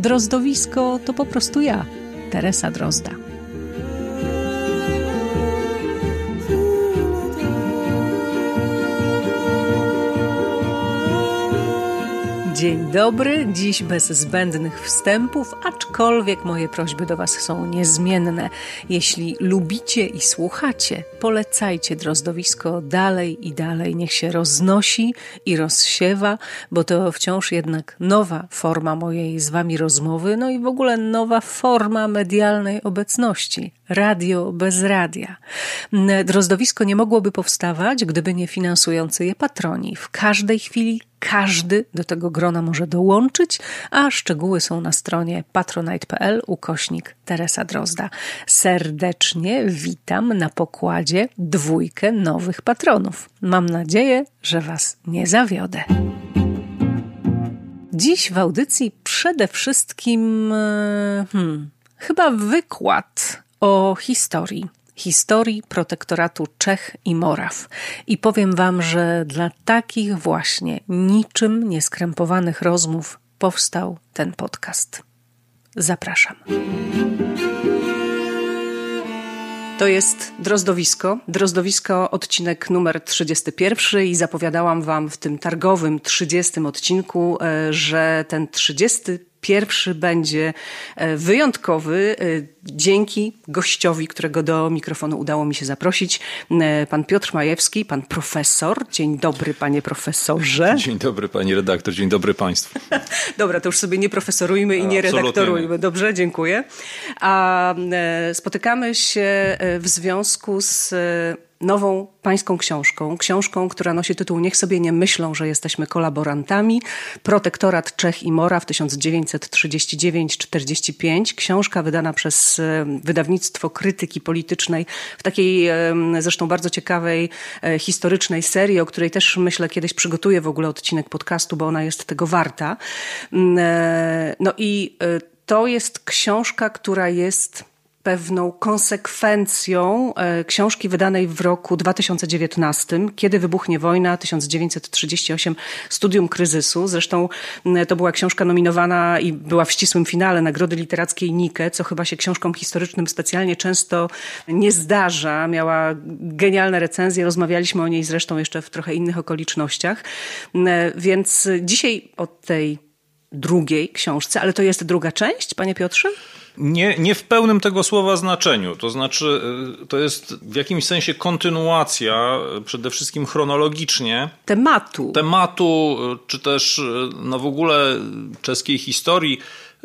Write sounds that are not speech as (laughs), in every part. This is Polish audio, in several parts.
Drozdowisko to po prostu ja, Teresa Drozda. Dzień dobry, dziś bez zbędnych wstępów, aczkolwiek moje prośby do Was są niezmienne. Jeśli lubicie i słuchacie, polecajcie drozdowisko dalej i dalej. Niech się roznosi i rozsiewa, bo to wciąż jednak nowa forma mojej z Wami rozmowy, no i w ogóle nowa forma medialnej obecności. Radio bez radia. Drozdowisko nie mogłoby powstawać, gdyby nie finansujący je patroni. W każdej chwili każdy do tego grona może dołączyć, a szczegóły są na stronie patronite.pl ukośnik Teresa Drozda. Serdecznie witam na pokładzie dwójkę nowych patronów. Mam nadzieję, że Was nie zawiodę. Dziś w audycji przede wszystkim hmm, chyba wykład o historii historii protektoratu Czech i Moraw. I powiem Wam, że dla takich właśnie niczym nieskrępowanych rozmów powstał ten podcast. Zapraszam. To jest Drozdowisko. Drozdowisko, odcinek numer 31 i zapowiadałam Wam w tym targowym 30 odcinku, e, że ten 30 Pierwszy będzie e, wyjątkowy e, dzięki gościowi, którego do mikrofonu udało mi się zaprosić. E, pan Piotr Majewski, pan profesor. Dzień dobry, panie profesorze. (laughs) Dzień dobry, pani redaktor. Dzień dobry państwu. (laughs) Dobra, to już sobie nie profesorujmy i nie redaktorujmy. Dobrze, dziękuję. A spotykamy się w związku z nową pańską książką, książką, która nosi tytuł Niech sobie nie myślą, że jesteśmy kolaborantami. Protektorat Czech i Mora w 1939-45. Książka wydana przez e, wydawnictwo krytyki politycznej w takiej e, zresztą bardzo ciekawej e, historycznej serii, o której też myślę kiedyś przygotuję w ogóle odcinek podcastu, bo ona jest tego warta. Mm, no i to jest książka, która jest pewną konsekwencją e, książki wydanej w roku 2019, Kiedy wybuchnie wojna, 1938, Studium kryzysu. Zresztą to była książka nominowana i była w ścisłym finale Nagrody Literackiej Nike, co chyba się książkom historycznym specjalnie często nie zdarza. Miała genialne recenzje, rozmawialiśmy o niej zresztą jeszcze w trochę innych okolicznościach. Więc dzisiaj o tej drugiej książce, ale to jest druga część, panie Piotrze? Nie, nie w pełnym tego słowa znaczeniu. To znaczy, y, to jest w jakimś sensie kontynuacja, y, przede wszystkim chronologicznie. Tematu. Tematu, y, czy też no w ogóle czeskiej historii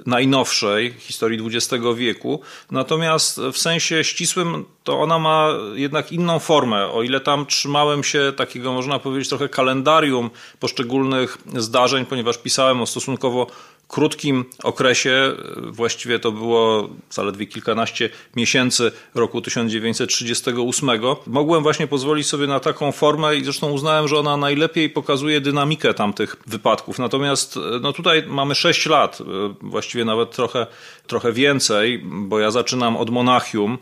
najnowszej, historii XX wieku. Natomiast w sensie ścisłym to ona ma jednak inną formę. O ile tam trzymałem się takiego, można powiedzieć, trochę kalendarium poszczególnych zdarzeń, ponieważ pisałem o stosunkowo krótkim okresie, właściwie to było zaledwie kilkanaście miesięcy roku 1938, mogłem właśnie pozwolić sobie na taką formę i zresztą uznałem, że ona najlepiej pokazuje dynamikę tamtych wypadków. Natomiast no tutaj mamy 6 lat, właściwie nawet trochę, trochę więcej, bo ja zaczynam od Monachium,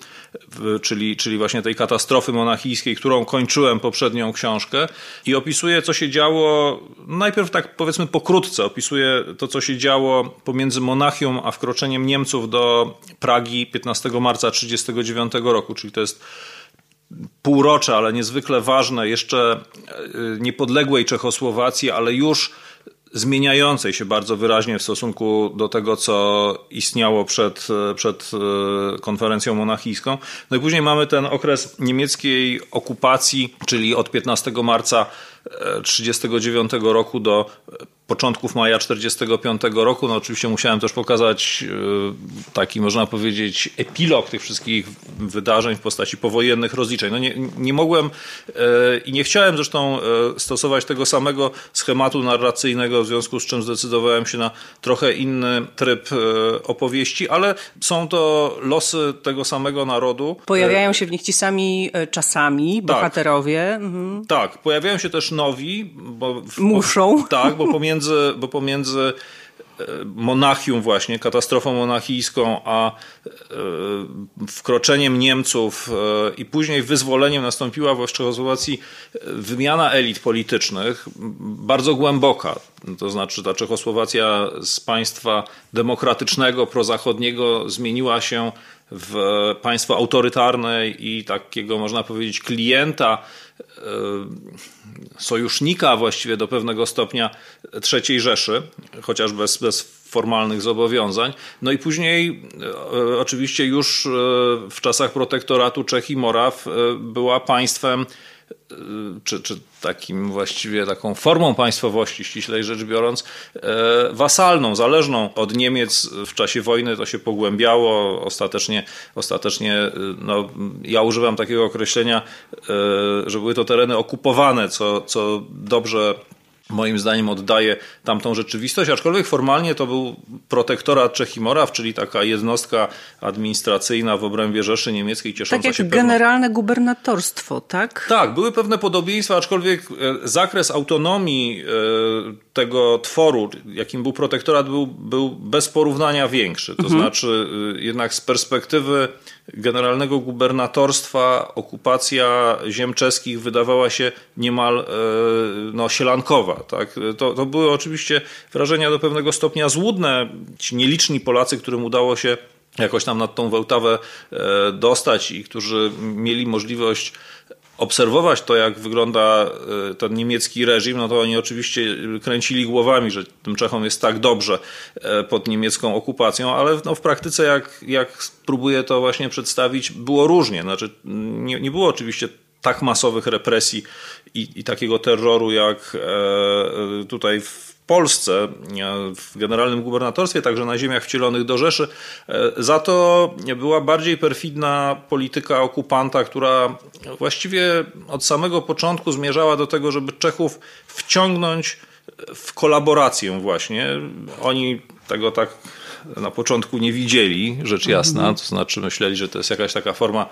czyli, czyli właśnie tej katastrofy monachijskiej, którą kończyłem poprzednią książkę i opisuję, co się działo, najpierw tak powiedzmy pokrótce, opisuję to, co się działo pomiędzy Monachium a wkroczeniem Niemców do Pragi 15 marca 1939 roku, czyli to jest półrocze, ale niezwykle ważne, jeszcze e, niepodległej Czechosłowacji, ale już zmieniającej się bardzo wyraźnie w stosunku do tego, co istniało przed, e, przed e, konferencją monachijską. No i później mamy ten okres niemieckiej okupacji, czyli od 15 marca 1939 roku do początków maja 1945 roku. No oczywiście musiałem też pokazać taki, można powiedzieć, epilog tych wszystkich wydarzeń w postaci powojennych rozliczeń. No nie, nie mogłem i nie chciałem zresztą stosować tego samego schematu narracyjnego, w związku z czym zdecydowałem się na trochę inny tryb opowieści, ale są to losy tego samego narodu. Pojawiają się w nich ci sami czasami tak. bohaterowie. Mhm. Tak, pojawiają się też nowi. Bo Muszą. Tak, bo pomiędzy, (laughs) bo pomiędzy e, Monachium właśnie, katastrofą monachijską, a e, wkroczeniem Niemców e, i później wyzwoleniem nastąpiła w Czechosłowacji wymiana elit politycznych bardzo głęboka. To znaczy ta Czechosłowacja z państwa demokratycznego, prozachodniego zmieniła się w państwo autorytarne i takiego, można powiedzieć, klienta, e, sojusznika właściwie do pewnego stopnia III Rzeszy, chociaż bez, bez formalnych zobowiązań. No i później e, oczywiście już e, w czasach protektoratu Czech i Moraw była państwem czy, czy takim właściwie taką formą państwowości, ściślej rzecz biorąc, e, wasalną, zależną od Niemiec w czasie wojny. To się pogłębiało. Ostatecznie, ostatecznie e, no, ja używam takiego określenia, że były to tereny okupowane, co, co dobrze moim zdaniem oddaje tamtą rzeczywistość, aczkolwiek formalnie to był protektorat Czech i Moraw, czyli taka jednostka administracyjna w obrębie Rzeszy Niemieckiej ciesząca tak jak się generalne pewno... gubernatorstwo, tak? Tak, były pewne podobieństwa, aczkolwiek e, zakres autonomii e, tego tworu, jakim był protektorat, był, był bez porównania większy. To mhm. znaczy e, jednak z perspektywy generalnego gubernatorstwa okupacja ziem czeskich wydawała się niemal no, sielankowa. Tak? To, to były oczywiście wrażenia do pewnego stopnia złudne. Ci nieliczni Polacy, którym udało się jakoś tam nad tą Wełtawę e, dostać i którzy mieli możliwość obserwować to, jak wygląda e, ten niemiecki reżim, no to oni oczywiście kręcili głowami, że tym Czechom jest tak dobrze e, pod niemiecką okupacją, ale no w praktyce, jak, jak próbuję to właśnie przedstawić, było różnie. Znaczy, nie, nie było oczywiście tak masowych represji i, i takiego terroru jak e, tutaj w Polsce, e, w generalnym gubernatorstwie, także na ziemiach wcielonych do Rzeszy. E, za to była bardziej perfidna polityka okupanta, która właściwie od samego początku zmierzała do tego, żeby Czechów wciągnąć w kolaborację właśnie. Oni tego tak na początku nie widzieli, rzecz jasna, to znaczy myśleli, że to jest jakaś taka forma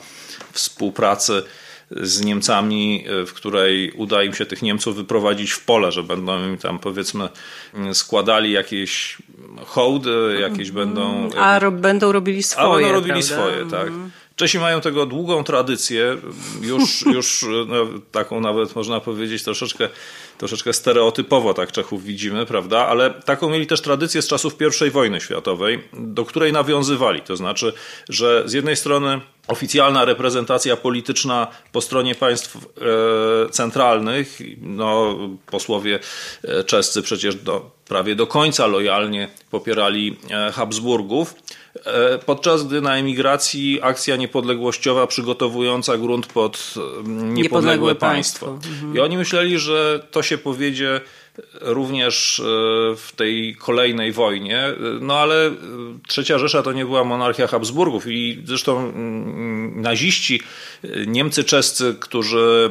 współpracy z Niemcami, e, w której uda im się tych Niemców wyprowadzić w pole, że będą im tam powiedzmy składali jakieś hołdy, jakieś będą... A ro będą robili swoje, A będą robili prawda? swoje, tak. Mhm. Czesi mają tego długą tradycję, już, (laughs) już no, taką nawet można powiedzieć troszeczkę, troszeczkę stereotypowo tak Czechów widzimy, prawda? Ale taką mieli też tradycję z czasów I wojny światowej, do której nawiązywali. To znaczy, że z jednej strony oficjalna reprezentacja polityczna po stronie państw e, centralnych, no, posłowie e, czescy przecież do, prawie do końca lojalnie popierali e, Habsburgów, podczas gdy na emigracji akcja niepodległościowa przygotowująca grunt pod niepodległe, niepodległe państwo. państwo. Mhm. I oni myśleli, że to się powiedzie również e, w tej kolejnej wojnie. No ale e, Trzecia Rzesza to nie była monarchia Habsburgów i zresztą mm, naziści, e, Niemcy czescy, którzy,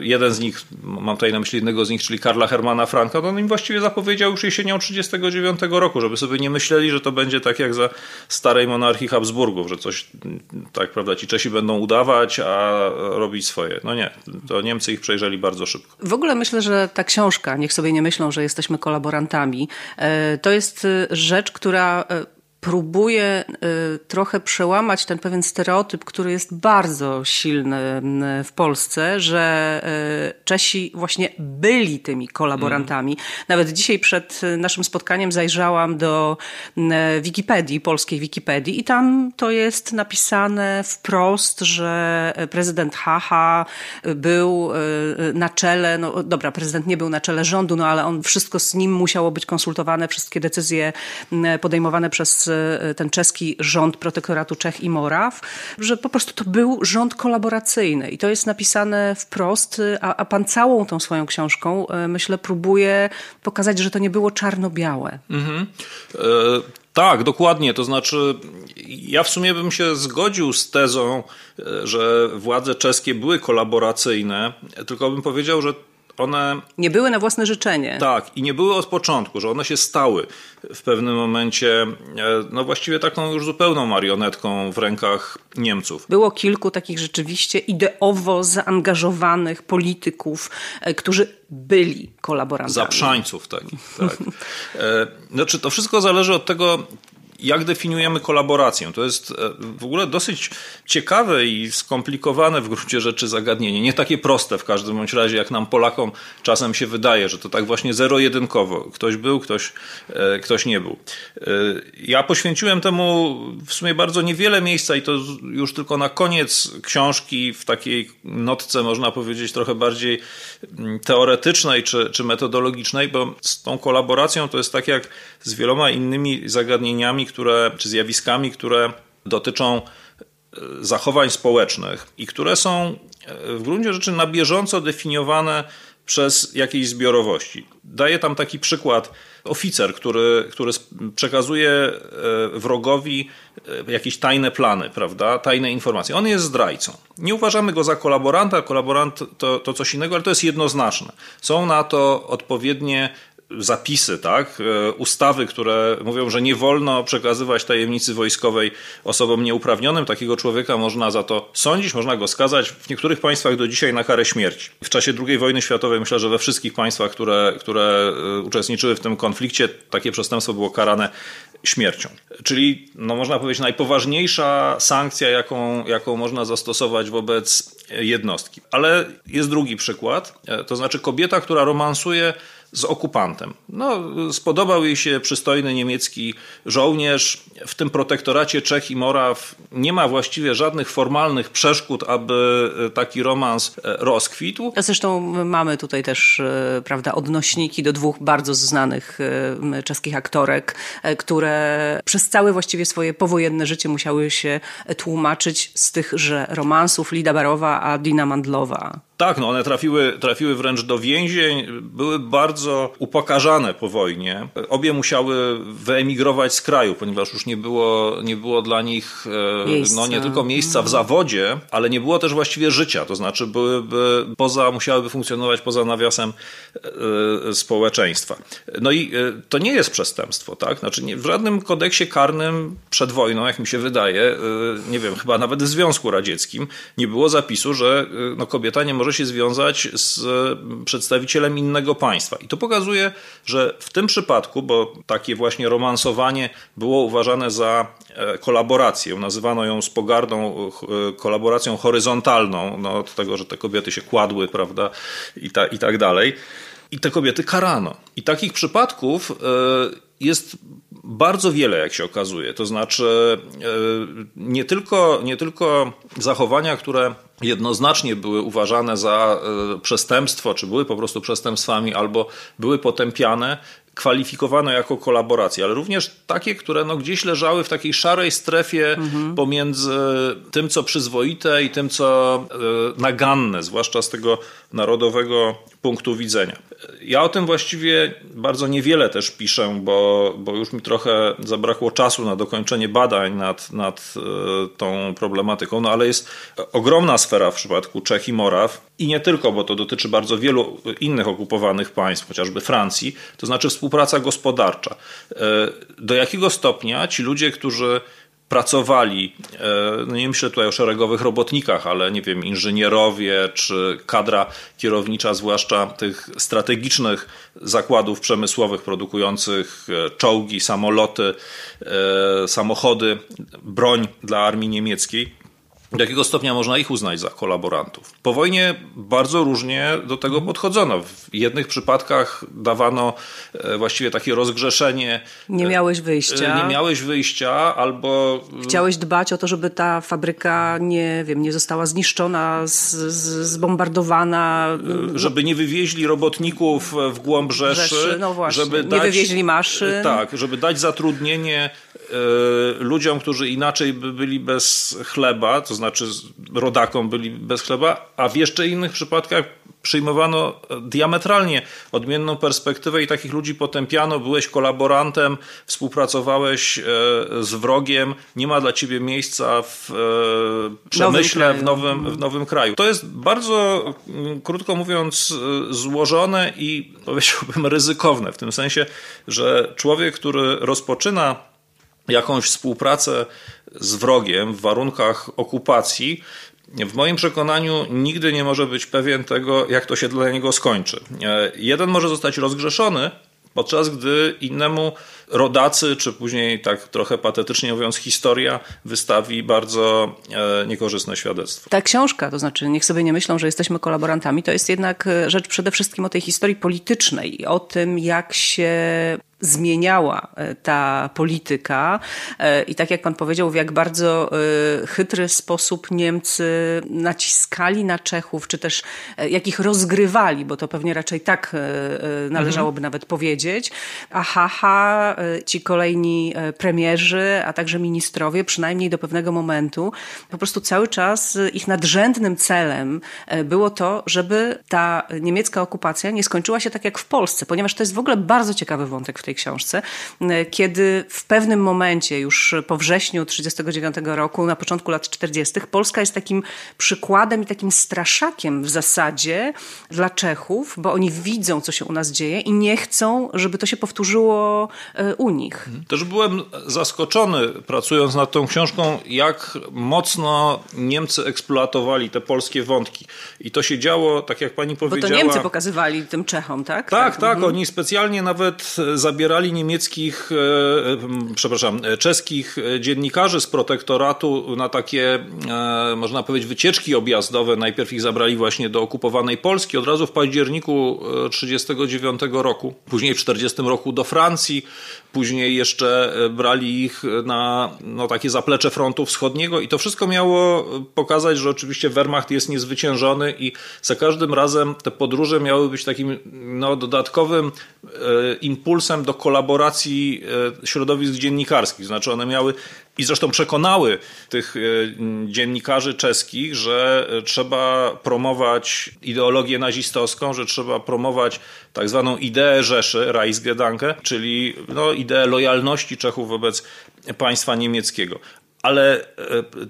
jeden z nich, mam tutaj na myśli jednego z nich, czyli Karla Hermana Franka, on im właściwie zapowiedział już jesienią 1939 roku, żeby sobie nie myśleli, że to będzie tak jak za starej monarchii Habsburgów, że coś, tak prawda, ci Czesi będą udawać, a robić swoje. No nie, to Niemcy ich przejrzeli bardzo szybko. W ogóle myślę, że ta książka, niech sobie sobie nie myślą, że jesteśmy kolaborantami. E, to jest e, rzecz, która e, próbuje y, trochę przełamać ten pewien stereotyp, który jest bardzo silny y, w Polsce, że y, Czesi właśnie byli tymi kolaborantami. Nawet dzisiaj przed naszym spotkaniem zajrzałam do Wikipedii, polskiej Wikipedii i tam to jest napisane wprost, że prezydent Haha był na czele, no dobra, prezydent nie był na czele rządu, no ale on wszystko z nim musiało być konsultowane, wszystkie decyzje podejmowane przez ten czeski rząd protektoratu Czech i Moraw, że po prostu to był rząd kolaboracyjny i to jest napisane wprost, a, a pan całą tą swoją książką, myślę, próbuje pokazać, że to nie było czarno-białe. Mhm. E tak, dokładnie. To znaczy, ja w sumie bym się zgodził z tezą, e, że władze czeskie były kolaboracyjne, tylko bym powiedział, że one. Nie były na własne życzenie. Tak, i nie były od początku, że one się stały w pewnym momencie, e, no właściwie taką już zupełną marionetką w rękach Niemców. Było kilku takich rzeczywiście ideowo zaangażowanych polityków, e, którzy byli kolaborantami. Zaprzańców takich, tak. E, znaczy, to wszystko zależy od tego, jak definiujemy kolaborację? To jest e, w ogóle dosyć ciekawe i skomplikowane w gruncie rzeczy zagadnienie. Nie takie proste w każdym bądź razie, jak nam Polakom czasem się wydaje, że to tak właśnie zero-jedynkowo. Ktoś był, ktoś, e, ktoś nie był. E, ja poświęciłem temu w sumie bardzo niewiele miejsca i to już tylko na koniec książki w takiej notce, można powiedzieć, trochę bardziej mm, teoretycznej czy, czy metodologicznej, bo z tą kolaboracją to jest tak jak z wieloma innymi zagadnieniami, które, czy zjawiskami, które dotyczą e, zachowań społecznych i które są e, w gruncie rzeczy na bieżąco definiowane przez jakieś zbiorowości. Daję tam taki przykład. Oficer, który, który przekazuje e, wrogowi jakieś tajne plany, prawda, tajne informacje. On jest zdrajcą. Nie uważamy go za kolaboranta, kolaborant to, to coś innego, ale to jest jednoznaczne. Są na to odpowiednie zapisy, tak, e, ustawy, które mówią, że nie wolno przekazywać tajemnicy wojskowej osobom nieuprawnionym. Takiego człowieka można za to sądzić, można go skazać w niektórych państwach do dzisiaj na karę śmierci. W czasie II wojny światowej myślę, że we wszystkich państwach, które, które e, uczestniczyły w tym konflikcie, takie przestępstwo było karane śmiercią. Czyli, no można powiedzieć, najpoważniejsza sankcja, jaką, jaką można zastosować wobec jednostki. Ale jest drugi przykład, e, to znaczy kobieta, która romansuje z okupantem. No, spodobał jej się przystojny niemiecki żołnierz. W tym protektoracie Czech i Moraw nie ma właściwie żadnych formalnych przeszkód, aby taki romans e, rozkwitł. Zresztą mamy tutaj też e, prawda, odnośniki do dwóch bardzo znanych e, czeskich aktorek, które przez całe właściwie swoje powojenne życie musiały się tłumaczyć z tychże romansów Lida Barowa a Dina Mandlowa. Tak, no one trafiły, trafiły wręcz do więzień, były bardzo upokarzane po wojnie. Obie musiały wyemigrować z kraju, ponieważ już nie było, nie było dla nich miejsca. no nie tylko miejsca w zawodzie, ale nie było też właściwie życia, to znaczy byłyby poza, musiałyby funkcjonować poza nawiasem e, społeczeństwa. No i e, to nie jest przestępstwo, tak? Znaczy nie, w żadnym kodeksie karnym przed wojną, jak mi się wydaje, e, nie wiem, chyba nawet w Związku Radzieckim nie było zapisu, że no, kobieta nie może może się związać z przedstawicielem innego państwa. I to pokazuje, że w tym przypadku, bo takie właśnie romansowanie było uważane za e, kolaborację, nazywano ją z pogardą e, kolaboracją horyzontalną, no, od tego, że te kobiety się kładły, prawda, i, ta, i tak dalej. I te kobiety karano. I takich przypadków e, jest bardzo wiele, jak się okazuje. To znaczy, nie tylko, nie tylko zachowania, które jednoznacznie były uważane za e, przestępstwo, czy były po prostu przestępstwami, albo były potępiane, kwalifikowano jako kolaboracje, ale również takie, które no gdzieś leżały w takiej szarej strefie mhm. pomiędzy tym, co przyzwoite i tym, co e, naganne, zwłaszcza z tego narodowego punktu widzenia. Ja o tym właściwie bardzo niewiele też piszę, bo, bo już mi trochę zabrakło czasu na dokończenie badań nad, nad e, tą problematyką, no ale jest ogromna sfera w przypadku Czech i Moraw i nie tylko, bo to dotyczy bardzo wielu innych okupowanych państw, chociażby Francji, to znaczy współpraca gospodarcza. E, do jakiego stopnia ci ludzie, którzy pracowali, e, no nie myślę tutaj o szeregowych robotnikach, ale nie wiem, inżynierowie czy kadra kierownicza, zwłaszcza tych strategicznych zakładów przemysłowych produkujących e, czołgi, samoloty, samochody, broń dla armii niemieckiej do jakiego stopnia można ich uznać za kolaborantów. Po wojnie bardzo różnie do tego mhm. podchodzono. W jednych przypadkach dawano e, właściwie takie rozgrzeszenie. Nie miałeś wyjścia. E, nie miałeś wyjścia, albo. Chciałeś dbać o to, żeby ta fabryka nie wiem, nie została zniszczona, zbombardowana. E, żeby nie wywieźli robotników w głąb Rzeszy. Rzeszy no właśnie. Żeby nie dać, wywieźli maszyn. Tak, żeby dać zatrudnienie ludziom, którzy inaczej by byli bez chleba, to znaczy rodakom byli bez chleba, a w jeszcze innych przypadkach przyjmowano diametralnie odmienną perspektywę i takich ludzi potępiano, byłeś kolaborantem, współpracowałeś e, z wrogiem, nie ma dla ciebie miejsca w e, przemyśle w nowym, w nowym kraju. To jest bardzo, krótko mówiąc, e, złożone i powiedziałbym ryzykowne, w tym sensie, że człowiek, który rozpoczyna jakąś współpracę z wrogiem w warunkach okupacji, w moim przekonaniu nigdy nie może być pewien tego, jak to się dla niego skończy. E, jeden może zostać rozgrzeszony, podczas gdy innemu rodacy, czy później tak trochę patetycznie mówiąc historia, wystawi bardzo e, niekorzystne świadectwo. Ta książka, to znaczy niech sobie nie myślą, że jesteśmy kolaborantami, to jest jednak e, rzecz przede wszystkim o tej historii politycznej, o tym jak się zmieniała e, ta polityka e, i tak jak pan powiedział, w jak bardzo e, chytry sposób Niemcy naciskali na Czechów, czy też jak ich rozgrywali, bo to pewnie raczej tak należałoby mhm. nawet powiedzieć. A haha, ci kolejni premierzy, a także ministrowie, przynajmniej do pewnego momentu, po prostu cały czas ich nadrzędnym celem było to, żeby ta niemiecka okupacja nie skończyła się tak jak w Polsce, ponieważ to jest w ogóle bardzo ciekawy wątek w tej tej książce, kiedy w pewnym momencie, już po wrześniu 1939 roku, na początku lat 40., Polska jest takim przykładem i takim straszakiem w zasadzie dla Czechów, bo oni widzą, co się u nas dzieje i nie chcą, żeby to się powtórzyło e, u nich. Też byłem zaskoczony, pracując nad tą książką, jak mocno Niemcy eksploatowali te polskie wątki. I to się działo, tak jak pani powiedziała. Bo to Niemcy pokazywali tym Czechom, tak? Tak, tak. tak. Mhm. Oni specjalnie nawet zabierali zabierali niemieckich, e, e, przepraszam, e, czeskich dziennikarzy z protektoratu na takie, można powiedzieć, wycieczki objazdowe. Najpierw ich zabrali właśnie do okupowanej Polski, od razu w październiku 1939 roku, później w 1940 roku do Francji, później jeszcze brali ich na no, takie zaplecze frontu wschodniego i to wszystko miało pokazać, że oczywiście Wehrmacht jest niezwyciężony i za każdym razem te podróże miały być takim no, dodatkowym impulsem do do kolaboracji e, środowisk dziennikarskich. Znaczy one miały i zresztą przekonały tych e, dziennikarzy czeskich, że e, trzeba promować ideologię nazistowską, że trzeba promować tak zwaną ideę Rzeszy, Reichsgedanke, czyli no, ideę lojalności Czechów wobec państwa niemieckiego ale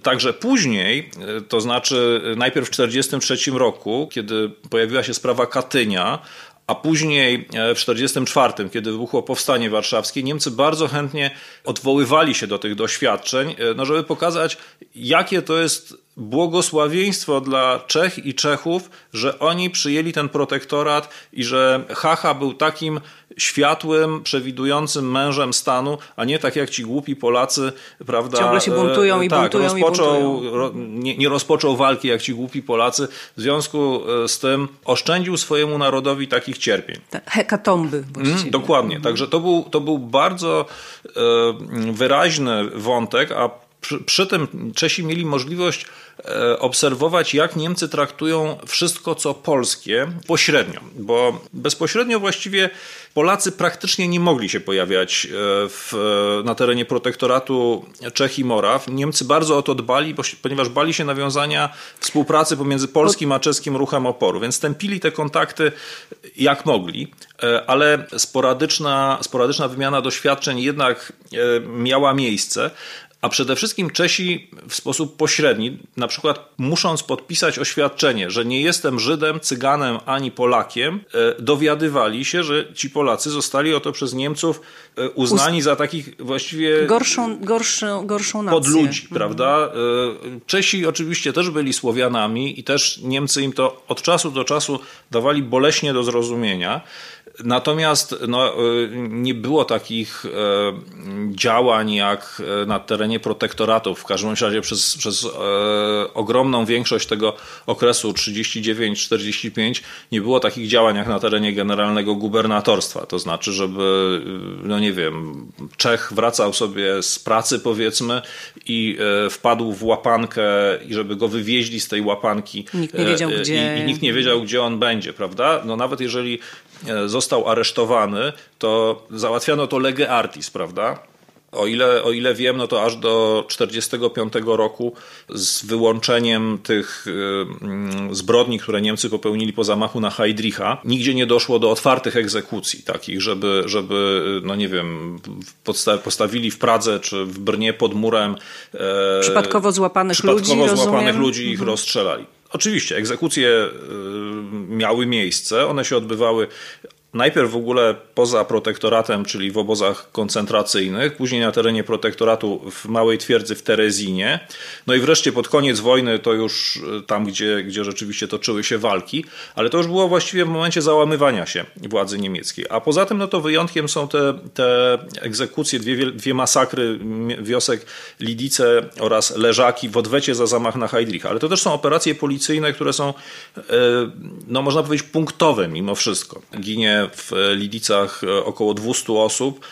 także później, to znaczy najpierw w 1943 roku, kiedy pojawiła się sprawa Katynia, a później e, w 1944, kiedy wybuchło powstanie warszawskie, Niemcy bardzo chętnie odwoływali się do tych doświadczeń, e, no żeby pokazać, jakie to jest błogosławieństwo dla Czech i Czechów, że oni przyjęli ten protektorat i że Hacha był takim światłym, przewidującym mężem stanu, a nie tak jak ci głupi Polacy, prawda? Ciągle się buntują i tak, buntują rozpoczął, i buntują. Nie, nie rozpoczął walki jak ci głupi Polacy, w związku e, z tym oszczędził swojemu narodowi takich cierpień. hekatomby Mm, dokładnie, mhm. także to był, to był bardzo e, wyraźny wątek, a przy, przy tym Czesi mieli możliwość e, obserwować, jak Niemcy traktują wszystko, co polskie, pośrednio, bo bezpośrednio właściwie Polacy praktycznie nie mogli się pojawiać e, w, na terenie protektoratu Czech i Moraw. Niemcy bardzo o to dbali, ponieważ bali się nawiązania współpracy pomiędzy polskim a czeskim ruchem oporu, więc tępili te kontakty jak mogli, e, ale sporadyczna, sporadyczna wymiana doświadczeń jednak miała miejsce. A przede wszystkim Czesi w sposób pośredni, na przykład musząc podpisać oświadczenie, że nie jestem Żydem, Cyganem ani Polakiem, e, dowiadywali się, że ci Polacy zostali oto przez Niemców e, uznani za takich właściwie gorszą, gorszą, gorszą nację. pod ludzi, mhm. prawda? E, Czesi oczywiście też byli Słowianami i też Niemcy im to od czasu do czasu dawali boleśnie do zrozumienia. Natomiast no, nie było takich działań jak na terenie protektoratu, w każdym razie przez, przez e, ogromną większość tego okresu 39-45 nie było takich działań jak na terenie generalnego gubernatorstwa. To znaczy, żeby, no nie wiem, Czech wracał sobie z pracy powiedzmy i e, wpadł w łapankę i żeby go wywieźli z tej łapanki. Nikt nie wiedział, e, gdzie... I, i nikt nie wiedział, gdzie on będzie, prawda? No nawet jeżeli e, został aresztowany, to załatwiano to lege artis, prawda? O ile, o ile wiem, no to aż do 1945 roku z wyłączeniem tych y, zbrodni, które Niemcy popełnili po zamachu na Heydricha, nigdzie nie doszło do otwartych egzekucji takich, żeby, żeby no nie wiem, postawili w Pradze czy w Brnie pod murem e, przypadkowo złapanych przypadkowo ludzi, złapanych rozumiem? ludzi i ich mhm. rozstrzelali. Oczywiście, egzekucje y, miały miejsce, one się odbywały najpierw w ogóle poza protektoratem, czyli w obozach koncentracyjnych, później na terenie protektoratu w małej twierdzy w Terezinie, no i wreszcie pod koniec wojny to już e, tam, gdzie, gdzie rzeczywiście toczyły się walki, ale to już było właściwie w momencie załamywania się władzy niemieckiej. A poza tym, no to wyjątkiem są te, te egzekucje, dwie, dwie masakry wiosek Lidice oraz Leżaki w odwecie za zamach na Heydricha. Ale to też są operacje policyjne, które są, e, no można powiedzieć, punktowe mimo wszystko. Ginie w Lidicach około 200 osób,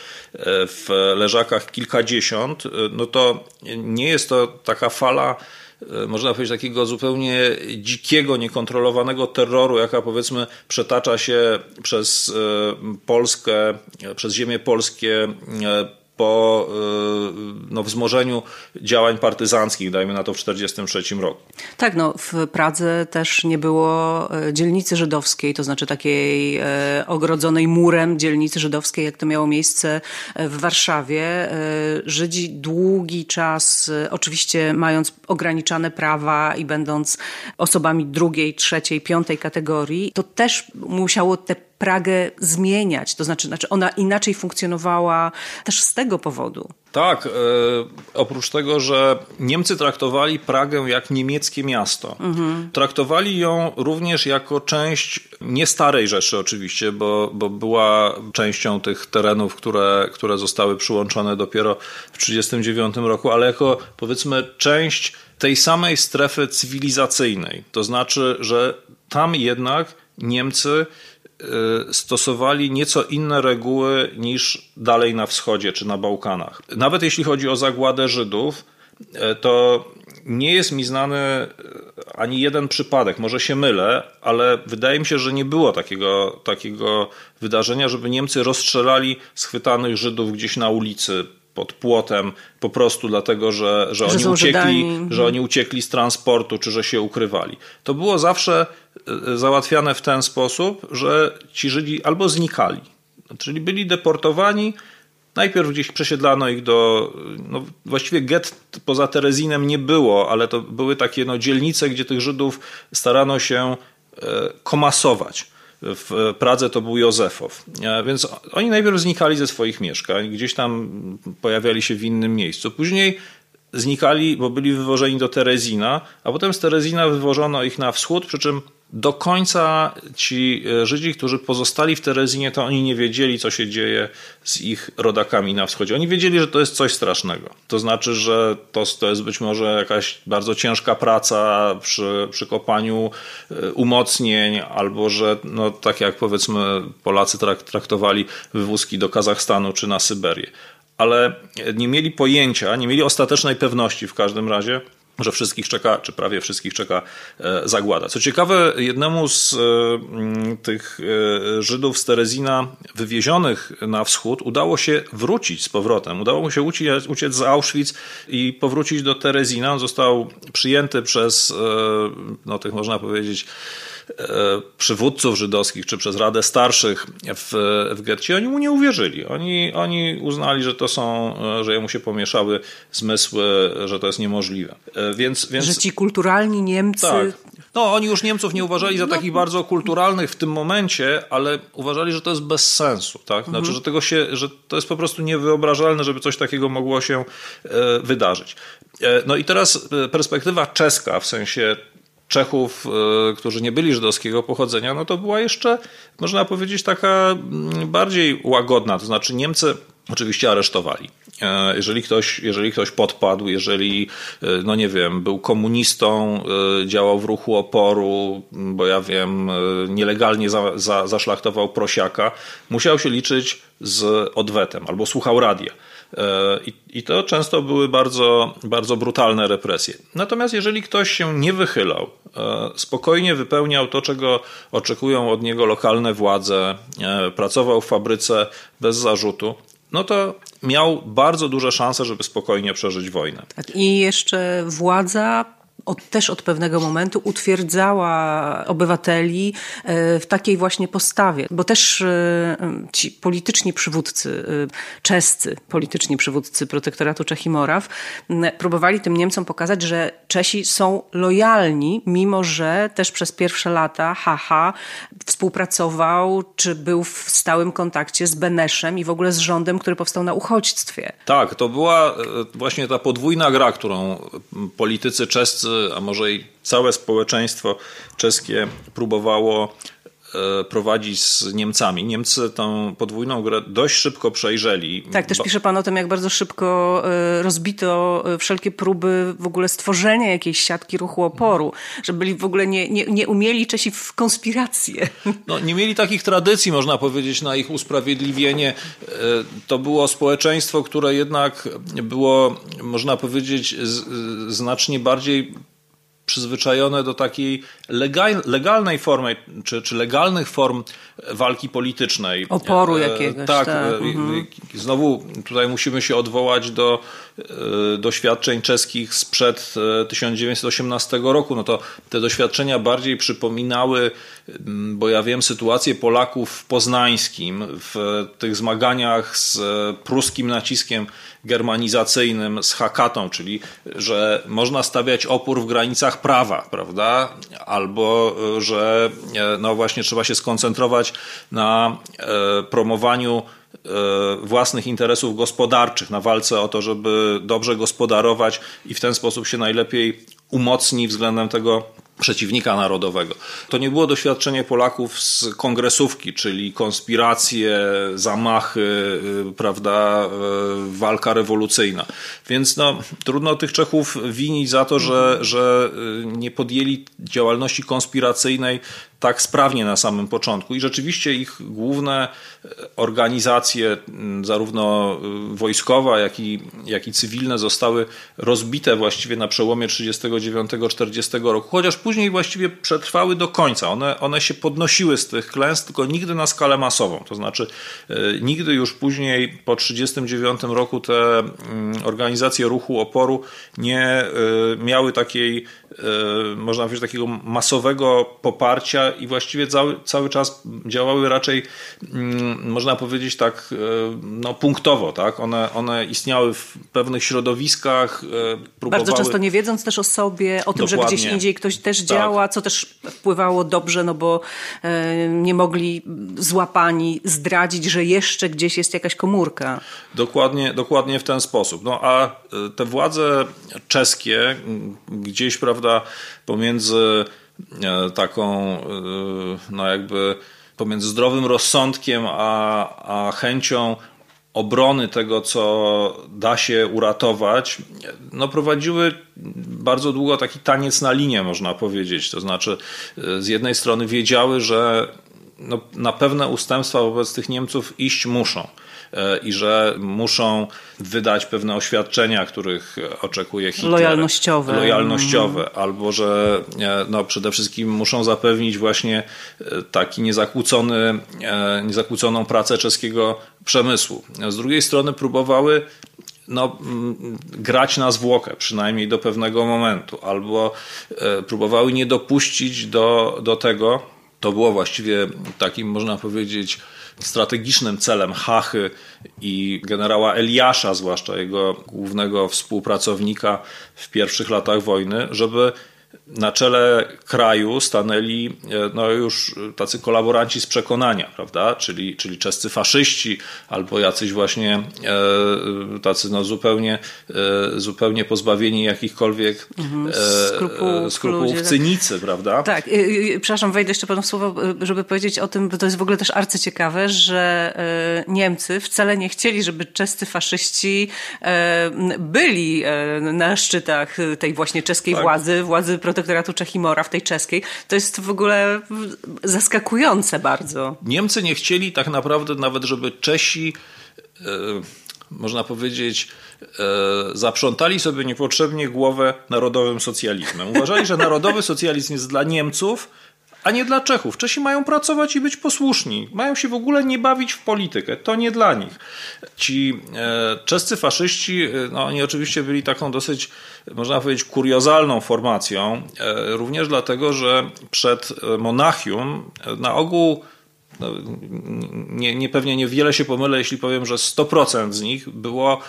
w Leżakach kilkadziesiąt, no to nie jest to taka fala można powiedzieć, takiego zupełnie dzikiego, niekontrolowanego terroru, jaka powiedzmy przetacza się przez Polskę, przez ziemię polskie po y, no, wzmożeniu działań partyzanckich, dajmy na to w 1943 roku. Tak, no w Pradze też nie było e, dzielnicy żydowskiej, to znaczy takiej e, ogrodzonej murem dzielnicy żydowskiej, jak to miało miejsce w Warszawie. Żydzi długi czas, oczywiście mając ograniczane prawa i będąc osobami drugiej, trzeciej, piątej kategorii, to też musiało te Pragę zmieniać. To znaczy, znaczy ona inaczej funkcjonowała też z tego powodu. Tak, e, oprócz tego, że Niemcy traktowali Pragę jak niemieckie miasto. Mhm. Traktowali ją również jako część nie starej Rzeszy oczywiście, bo, bo była częścią tych terenów, które, które zostały przyłączone dopiero w 1939 roku, ale jako powiedzmy część tej samej strefy cywilizacyjnej. To znaczy, że tam jednak Niemcy stosowali nieco inne reguły niż dalej na wschodzie czy na Bałkanach. Nawet jeśli chodzi o zagładę Żydów, y, to nie jest mi znany y, ani jeden przypadek. Może się mylę, ale wydaje mi się, że nie było takiego, takiego wydarzenia, żeby Niemcy rozstrzelali schwytanych Żydów gdzieś na ulicy pod płotem po prostu dlatego, że, że, że oni uciekli, że oni uciekli z transportu, czy że się ukrywali. To było zawsze e, załatwiane w ten sposób, że ci Żydzi albo znikali, czyli byli deportowani, Najpierw gdzieś przesiedlano ich do, no właściwie get poza Terezinem nie było, ale to były takie no, dzielnice, gdzie tych Żydów starano się e, komasować w Pradze to był Józefow. E, więc oni najpierw znikali ze swoich mieszkań, gdzieś tam pojawiali się w innym miejscu. Później znikali, bo byli wywożeni do Terezina, a potem z Terezina wywożono ich na wschód, przy czym do końca ci e, Żydzi, którzy pozostali w Terezinie, to oni nie wiedzieli, co się dzieje z ich rodakami na wschodzie. Oni wiedzieli, że to jest coś strasznego. To znaczy, że to, to jest być może jakaś bardzo ciężka praca przy, przy kopaniu e, umocnień, albo że, no, tak jak powiedzmy Polacy traktowali wywózki do Kazachstanu czy na Syberię. Ale nie mieli pojęcia, nie mieli ostatecznej pewności w każdym razie, że wszystkich czeka, czy prawie wszystkich czeka e, zagłada. Co ciekawe, jednemu z e, tych e, Żydów z Terezina wywiezionych na wschód udało się wrócić z powrotem. Udało mu się uciec, uciec z Auschwitz i powrócić do Terezina. On został przyjęty przez, no tych można powiedzieć, przywódców żydowskich, czy przez Radę Starszych w, w getcie, oni mu nie uwierzyli. Oni, oni uznali, że to są, e, że jemu się pomieszały zmysły, że to jest niemożliwe. E, więc, więc... Że ci kulturalni Niemcy... Tak. No, oni już Niemców nie uważali za no. takich bardzo kulturalnych w tym momencie, ale uważali, że to jest bez sensu, tak? Znaczy, mhm. że, tego się, że to jest po prostu niewyobrażalne, żeby coś takiego mogło się wydarzyć. No i teraz perspektywa czeska, w sensie Czechów, e, którzy nie byli żydowskiego pochodzenia, no to była jeszcze, można powiedzieć, taka mm, bardziej łagodna. To znaczy Niemcy oczywiście aresztowali E, jeżeli ktoś, jeżeli ktoś podpadł, jeżeli, e, no nie wiem, był komunistą, działał w ruchu oporu, bo ja wiem, nielegalnie za, za, zaszlachtował prosiaka, musiał się liczyć z odwetem albo słuchał radia. I, I, to często były bardzo, bardzo brutalne represje. Natomiast jeżeli ktoś się nie wychylał, spokojnie wypełniał to, czego oczekują od niego lokalne władze, pracował w fabryce bez zarzutu, no to miał bardzo duże szanse, żeby spokojnie przeżyć wojnę. Tak, I jeszcze władza od, też od pewnego momentu utwierdzała obywateli e, w takiej właśnie postawie, bo też e, ci polityczni przywódcy, e, czescy polityczni przywódcy protektoratu Czech i Moraw próbowali tym Niemcom pokazać, że Czesi są lojalni, mimo że też przez pierwsze lata Haha współpracował, czy był w stałym kontakcie z Beneszem i w ogóle z rządem, który powstał na uchodźstwie. Tak, to była właśnie ta podwójna gra, którą politycy czescy a może i całe społeczeństwo czeskie próbowało e, prowadzić z Niemcami. Niemcy tą podwójną grę dość szybko przejrzeli. Tak, też pisze pan o tym, jak bardzo szybko e, rozbito e, wszelkie próby w ogóle stworzenia jakiejś siatki ruchu oporu, że byli w ogóle nie, nie, nie umieli Czesi w konspirację. (laughs) No, nie mieli takich tradycji, można powiedzieć, na ich usprawiedliwienie. To było społeczeństwo, które jednak było, można powiedzieć, znacznie bardziej przyzwyczajone do takiej legal, legalnej formy, czy, czy legalnych form walki politycznej. Oporu e, jakiegoś. Tak, tak. E, mhm. znowu tutaj musimy się odwołać do e, doświadczeń czeskich sprzed 1918 roku. No to te doświadczenia bardziej przypominały, bo ja wiem, sytuację Polaków w Poznańskim, w tych zmaganiach z pruskim naciskiem germanizacyjnym, z hakatą, czyli że można stawiać opór w granicach prawa, prawda? Albo że no właśnie trzeba się skoncentrować na e, promowaniu e, własnych interesów gospodarczych, na walce o to, żeby dobrze gospodarować i w ten sposób się najlepiej umocni względem tego przeciwnika narodowego. To nie było doświadczenie Polaków z kongresówki, czyli konspiracje, zamachy, y, prawda, y, walka rewolucyjna. Więc no, trudno tych Czechów winić za to, że, że y, nie podjęli działalności konspiracyjnej tak sprawnie na samym początku. I rzeczywiście ich główne organizacje, zarówno wojskowa, jak i, jak i cywilne, zostały rozbite właściwie na przełomie 39-40 roku, chociaż później właściwie przetrwały do końca. One, one się podnosiły z tych klęsk, tylko nigdy na skalę masową. To znaczy, e, nigdy już później po 1939 roku te mm, organizacje ruchu oporu nie e, miały takiej, e, można powiedzieć, takiego masowego poparcia i właściwie cały, cały czas działały raczej, mm, można powiedzieć tak, no, punktowo. Tak? One, one istniały w pewnych środowiskach. Próbowały... Bardzo często nie wiedząc też o sobie, o tym, Dokładnie. że gdzieś indziej ktoś też tak. działa, co też wpływało dobrze, no bo e, nie mogli złapani zdradzić, że jeszcze gdzieś jest jakaś komórka. Dokładnie, dokładnie w ten sposób. No a e, te władze czeskie gdzieś, prawda, pomiędzy e, taką, no jakby pomiędzy zdrowym rozsądkiem a, a chęcią obrony tego, co da się uratować, no prowadziły bardzo długo taki taniec na linię, można powiedzieć. To znaczy, z jednej strony wiedziały, że no, na pewne ustępstwa wobec tych Niemców iść muszą. E, i że muszą wydać pewne oświadczenia, których oczekuje Hitler. Lojalnościowe. Lojalnościowe, mm. albo że e, no, przede wszystkim muszą zapewnić właśnie e, taki niezakłócony, niezakłóconą pracę czeskiego przemysłu. Z drugiej strony próbowały no, grać na zwłokę, przynajmniej do pewnego momentu, albo próbowały nie dopuścić do, do tego, to było właściwie takim, można powiedzieć, strategicznym celem Hachy i generała Eliasza, zwłaszcza jego głównego współpracownika w pierwszych latach wojny, żeby na czele kraju stanęli e, no już tacy kolaboranci z przekonania, prawda? Czyli, czyli czescy faszyści albo jacyś właśnie e, tacy no zupełnie, e, zupełnie pozbawieni jakichkolwiek mhm, skrupułów, skrupułów tak. cynicy, prawda? Tak, przepraszam, wejdę jeszcze panu w słowo, żeby powiedzieć o tym, bo to jest w ogóle też arcyciekawe, że Niemcy wcale nie chcieli, żeby czescy faszyści byli na szczytach tej właśnie czeskiej tak. władzy, władzy protektoratu Czech i Mora w tej czeskiej. To jest w ogóle zaskakujące bardzo. Niemcy nie chcieli tak naprawdę nawet, żeby Czesi e, można powiedzieć, e, zaprzątali sobie niepotrzebnie głowę narodowym socjalizmem. Uważali, że narodowy socjalizm jest dla Niemców, a nie dla Czechów. Czesi mają pracować i być posłuszni. Mają się w ogóle nie bawić w politykę. To nie dla nich. Ci e, czescy faszyści, e, no oni oczywiście byli taką dosyć, można powiedzieć, kuriozalną formacją. E, również dlatego, że przed Monachium na ogół no, nie, nie, pewnie niewiele się pomylę, jeśli powiem, że 100% z nich było,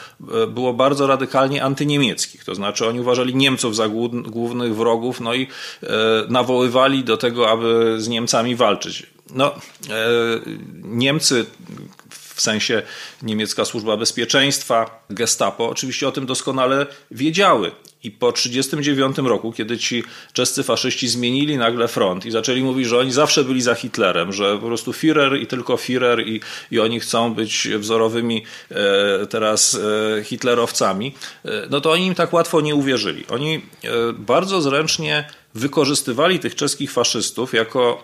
było bardzo radykalnie antyniemieckich. To znaczy oni uważali Niemców za głównych wrogów, no i e, nawoływali do tego, aby z Niemcami walczyć. No, e, Niemcy w sensie niemiecka służba bezpieczeństwa, gestapo, oczywiście o tym doskonale wiedziały. I po 1939 roku, kiedy ci czescy faszyści zmienili nagle front i zaczęli mówić, że oni zawsze byli za Hitlerem, że po prostu Führer i tylko Führer i, i oni chcą być wzorowymi e, teraz e, hitlerowcami, e, no to oni im tak łatwo nie uwierzyli. Oni bardzo zręcznie wykorzystywali tych czeskich faszystów jako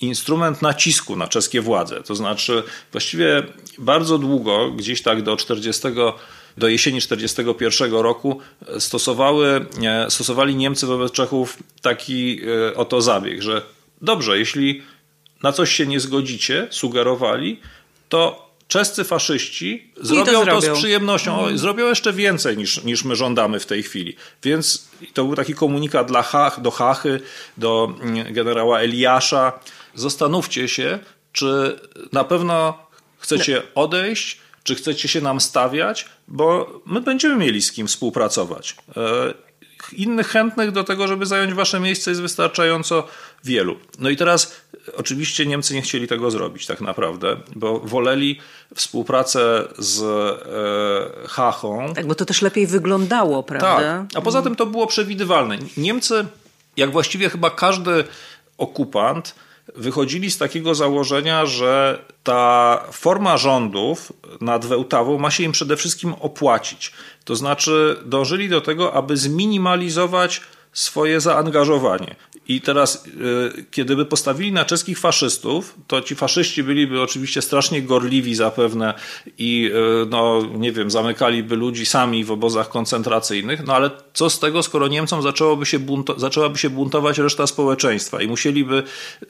instrument nacisku na czeskie władze. To znaczy, właściwie bardzo długo, gdzieś tak do 40 do jesieni 1941 roku stosowały, e, stosowali Niemcy wobec Czechów taki e, oto zabieg, że dobrze, jeśli na coś się nie zgodzicie, sugerowali, to czescy faszyści zrobią to, zrobią. to, z przyjemnością. Mhm. zrobią jeszcze więcej niż, niż my żądamy w tej chwili. Więc to był taki komunikat dla Hach, do Hachy, do mm, generała Eliasza. Zastanówcie się, czy na pewno chcecie odejść, czy chcecie się nam stawiać, bo my będziemy mieli z kim współpracować. E, innych chętnych do tego, żeby zająć wasze miejsce jest wystarczająco wielu. No i teraz oczywiście Niemcy nie chcieli tego zrobić tak naprawdę, bo woleli współpracę z e, Hachą. Tak, bo to też lepiej wyglądało, prawda? Tak, a poza tym to było przewidywalne. Niemcy, jak właściwie chyba każdy okupant, wychodzili z takiego założenia, że ta forma rządów nad Wełtawą ma się im przede wszystkim opłacić. To znaczy dążyli do tego, aby zminimalizować swoje zaangażowanie. I teraz, y, kiedy by postawili na czeskich faszystów, to ci faszyści byliby oczywiście strasznie gorliwi zapewne i, y, no nie wiem, zamykaliby ludzi sami w obozach koncentracyjnych, no ale co z tego, skoro Niemcom zaczęłoby się bunto, zaczęłaby się buntować reszta społeczeństwa i musieliby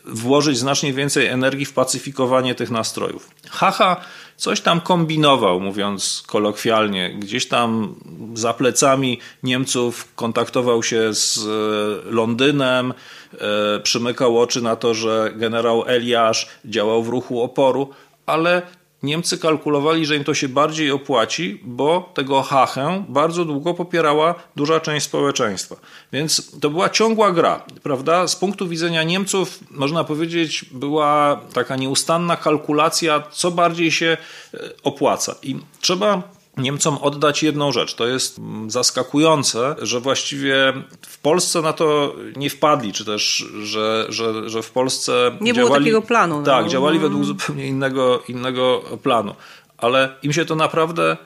włożyć znacznie więcej energii w pacyfikowanie tych nastrojów. Haha coś tam kombinował, mówiąc kolokwialnie. Gdzieś tam za plecami Niemców kontaktował się z e, Londynem, e, przymykał oczy na to, że generał Eliasz działał w ruchu oporu, ale Niemcy kalkulowali, że im to się bardziej opłaci, bo tego hachę bardzo długo popierała duża część społeczeństwa. Więc to była ciągła gra, prawda? Z punktu widzenia Niemców, można powiedzieć, była taka nieustanna kalkulacja, co bardziej się e, opłaca. I trzeba Niemcom oddać jedną rzecz. To jest mm, zaskakujące, że właściwie w Polsce na to nie wpadli, czy też, że, że, że w Polsce. Nie działali, było takiego planu. No. Tak, działali no. według zupełnie innego, innego planu. Ale im się to naprawdę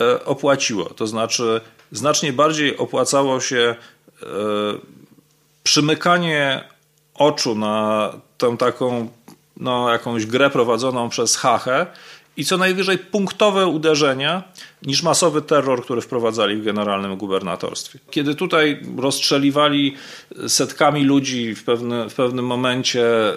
e, opłaciło. To znaczy, znacznie bardziej opłacało się e, przymykanie oczu na tę taką no, jakąś grę prowadzoną przez Hachę i co najwyżej punktowe uderzenia niż masowy terror, który wprowadzali w generalnym gubernatorstwie. Kiedy tutaj rozstrzeliwali setkami ludzi w, pewne, w pewnym momencie, e,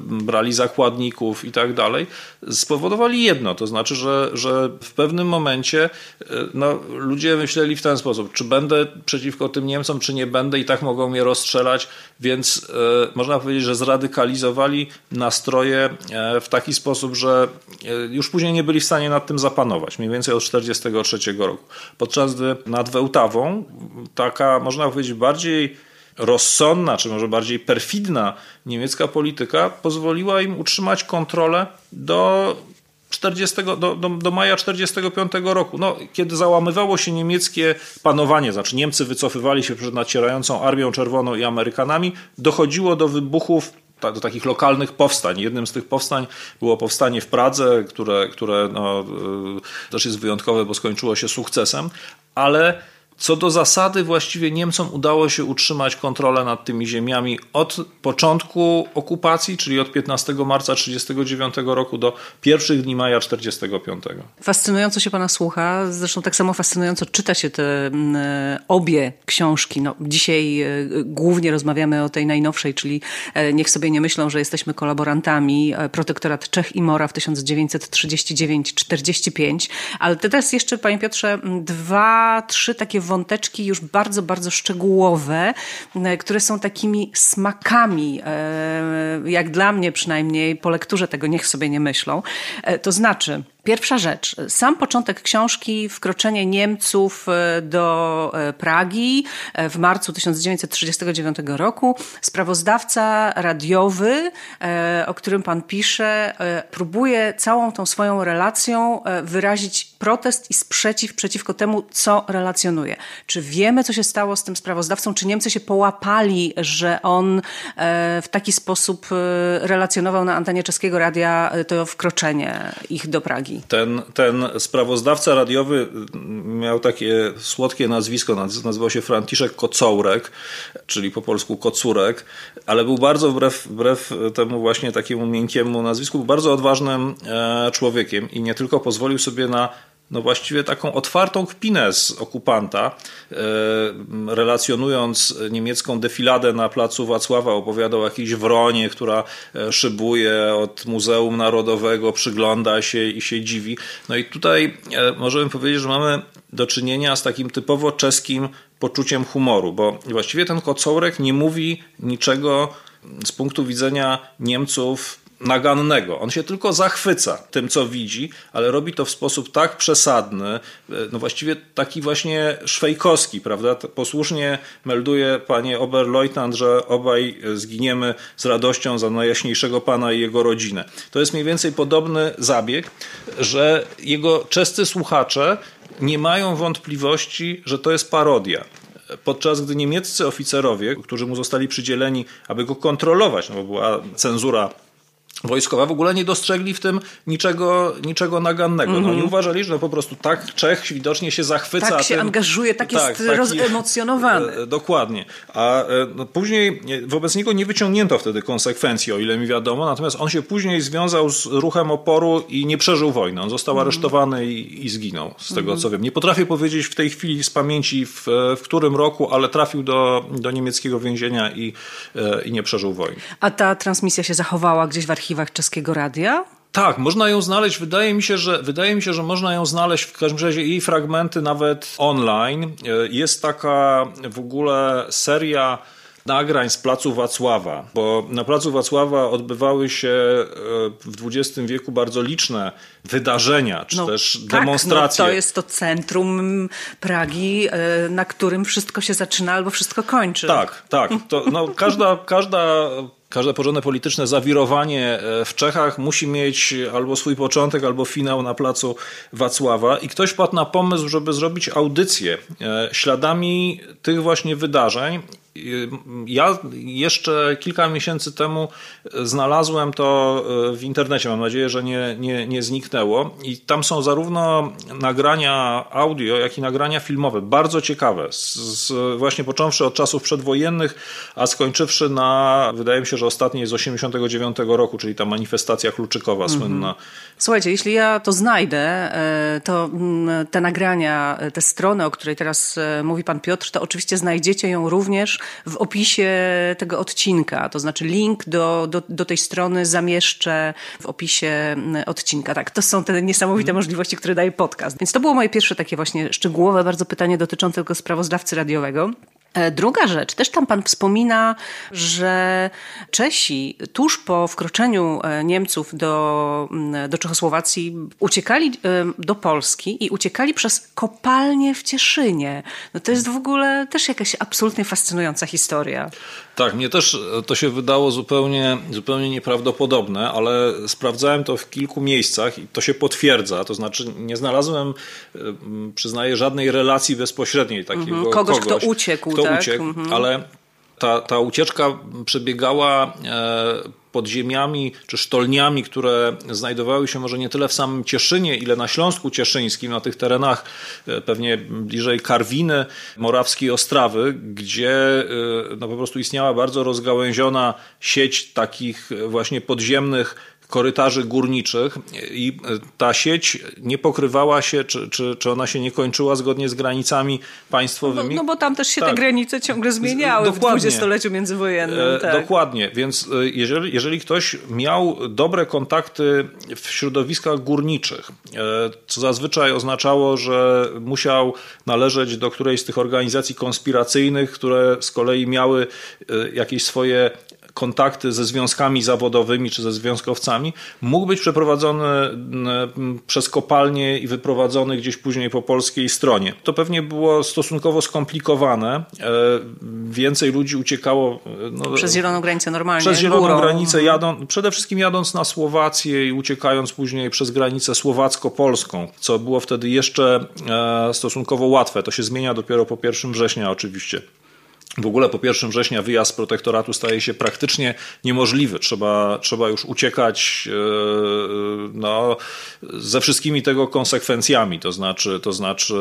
brali zakładników i tak dalej, spowodowali jedno, to znaczy, że, że w pewnym momencie e, no, ludzie myśleli w ten sposób, czy będę przeciwko tym Niemcom, czy nie będę i tak mogą mnie rozstrzelać, więc e, można powiedzieć, że zradykalizowali nastroje w taki sposób, że już później nie byli w stanie nad tym zapanować. Mniej więcej od 40 1943 roku. Podczas gdy nad Wełtawą taka, można powiedzieć, bardziej rozsądna, czy może bardziej perfidna niemiecka polityka pozwoliła im utrzymać kontrolę do 40, do, do, do maja 1945 roku, no, kiedy załamywało się niemieckie panowanie, znaczy Niemcy wycofywali się przed nacierającą Armią Czerwoną i Amerykanami, dochodziło do wybuchów do takich lokalnych powstań. Jednym z tych powstań było powstanie w Pradze, które, które no, y, też jest wyjątkowe, bo skończyło się sukcesem, ale co do zasady, właściwie Niemcom udało się utrzymać kontrolę nad tymi ziemiami od początku okupacji, czyli od 15 marca 1939 roku do pierwszych dni maja 1945. Fascynująco się pana słucha, zresztą tak samo fascynująco czyta się te mm, obie książki. No, dzisiaj e, głównie rozmawiamy o tej najnowszej, czyli e, Niech sobie nie myślą, że jesteśmy kolaborantami. E, protektorat Czech i Mora w 1939-45. Ale teraz jeszcze, panie Piotrze, dwa, trzy takie wąteczki już bardzo, bardzo szczegółowe, e, które są takimi smakami, e, jak dla mnie przynajmniej, po lekturze tego niech sobie nie myślą. E, to znaczy, Pierwsza rzecz. Sam początek książki, wkroczenie Niemców e, do e, Pragi e, w marcu 1939 roku. Sprawozdawca radiowy, o którym pan pisze, próbuje całą tą swoją relacją wyrazić protest i sprzeciw przeciwko temu, co relacjonuje. Czy wiemy, co się stało z tym sprawozdawcą? Czy Niemcy się połapali, że on w taki sposób relacjonował na antenie czeskiego radia to wkroczenie ich do Pragi? Ten, ten sprawozdawca radiowy miał takie słodkie nazwisko, nazywał się Franciszek Kocourek, czyli po polsku Kocurek, ale był bardzo wbrew, wbrew temu właśnie takiemu miękkiemu nazwisku, był bardzo odważnym e, człowiekiem i nie tylko pozwolił sobie na no właściwie taką otwartą kpinę z okupanta, e, relacjonując niemiecką defiladę na placu Wacława, opowiadał o jakiejś wronie, która e, szybuje od Muzeum Narodowego, przygląda się i się dziwi. No i tutaj e, możemy powiedzieć, że mamy do czynienia z takim typowo czeskim poczuciem humoru, bo właściwie ten kocołrek nie mówi niczego z punktu widzenia Niemców nagannego. On się tylko zachwyca tym, co widzi, ale robi to w sposób tak przesadny, e, no właściwie taki właśnie szwejkowski, prawda? Posłusznie melduje panie Oberleutnant, że obaj zginiemy z radością za najjaśniejszego pana i jego rodzinę. To jest mniej więcej podobny zabieg, że jego czescy słuchacze nie mają wątpliwości, że to jest parodia podczas gdy niemieccy oficerowie, którzy mu zostali przydzieleni, aby go kontrolować, no bo była cenzura wojskowa w ogóle nie dostrzegli w tym niczego, niczego nagannego. Mm -hmm. No, oni mhm. uważali, że no po prostu tak Czech widocznie się zachwyca. Tak się tym, angażuje, tak, tak jest rozemocjonowany. E, dokładnie. A e, no, później wobec niego nie wyciągnięto wtedy konsekwencji, o ile mi wiadomo, natomiast on się później związał z ruchem oporu i nie przeżył wojny. On został mm -hmm. aresztowany i, i, zginął, z tego mm -hmm. co wiem. Nie potrafię powiedzieć w tej chwili z pamięci w, w którym roku, ale trafił do, do niemieckiego więzienia i, e, i nie przeżył wojny. A ta transmisja się zachowała gdzieś w archiwum archiwach czeskiego radia? Tak, można ją znaleźć. Wydaje mi się, że wydaje mi się, że można ją znaleźć w każdym razie jej fragmenty nawet online. E, jest taka w ogóle seria nagrań z Placu Wacława, bo na Placu Wacława odbywały się e, w XX wieku bardzo liczne wydarzenia, czy no, też tak, demonstracje. No, to jest to centrum Pragi, e, na którym wszystko się zaczyna albo wszystko kończy. Tak, tak. To, no, każda, każda każde porządne polityczne zawirowanie e, w Czechach musi mieć albo swój początek, albo finał na placu Wacława. I ktoś padł na pomysł, żeby zrobić audycję e, śladami tych właśnie wydarzeń ja jeszcze kilka miesięcy temu znalazłem to e, w internecie. Mam nadzieję, że nie, nie, nie zniknęło. I tam są zarówno nagrania audio, jak i nagrania filmowe. Bardzo ciekawe. Z, z, właśnie począwszy od czasów przedwojennych, a skończywszy na, wydaje mi się, że ostatniej z 89 roku, czyli ta manifestacja kluczykowa mhm. słynna. Słuchajcie, jeśli ja to znajdę, e, to mm, te nagrania, e, te strony, o której teraz mówi pan Piotr, to oczywiście znajdziecie ją również w opisie tego odcinka. To znaczy link do, do, do tej strony zamieszczę w opisie mm, odcinka. Tak, to są te niesamowite możliwości, które daje podcast. Więc to było moje pierwsze takie właśnie szczegółowe bardzo pytanie dotyczące tego sprawozdawcy radiowego. E, druga rzecz, też tam pan wspomina, że Czesi tuż po wkroczeniu e, Niemców do, do Czechosłowacji uciekali e, do Polski i uciekali przez kopalnie w Cieszynie. No to jest w ogóle też jakaś absolutnie fascynująca historia. Tak, mnie też to się wydało zupełnie, zupełnie nieprawdopodobne, ale sprawdzałem to w kilku miejscach i to się potwierdza. To znaczy, nie znalazłem, przyznaję, żadnej relacji bezpośredniej takiego mhm, kogoś, kogoś, kto uciekł kto tak? uciekł, mhm. ale ta, ta ucieczka przebiegała e, pod ziemiami czy sztolniami, które znajdowały się może nie tyle w samym Cieszynie, ile na Śląsku Cieszyńskim, na tych terenach e, pewnie bliżej Karwiny, Morawskiej Ostrawy, gdzie e, no, po prostu istniała bardzo rozgałęziona sieć takich właśnie podziemnych korytarzy górniczych i ta sieć nie pokrywała się, czy, czy, czy ona się nie kończyła zgodnie z granicami państwowymi. No, no bo tam też się tak. te granice ciągle zmieniały dokładnie. w dwudziestoleciu międzywojennym. E, tak. Dokładnie, więc e, jeżeli, jeżeli ktoś miał dobre kontakty w środowiskach górniczych, e, co zazwyczaj oznaczało, że musiał należeć do którejś z tych organizacji konspiracyjnych, które z kolei miały jakieś swoje kontakty ze związkami zawodowymi czy ze związkowcami, mógł być przeprowadzony przez kopalnię i wyprowadzony gdzieś później po polskiej stronie. To pewnie było stosunkowo skomplikowane. E, więcej ludzi uciekało. No, przez zieloną granicę normalnie. Przez zieloną górą. granicę, jadą, przede wszystkim jadąc na Słowację i uciekając później przez granicę słowacko-polską, co było wtedy jeszcze e, stosunkowo łatwe. To się zmienia dopiero po 1 września oczywiście. W ogóle po 1 września wyjazd z protektoratu staje się praktycznie niemożliwy. Trzeba, trzeba już uciekać e, no, ze wszystkimi tego konsekwencjami. To znaczy, to znaczy.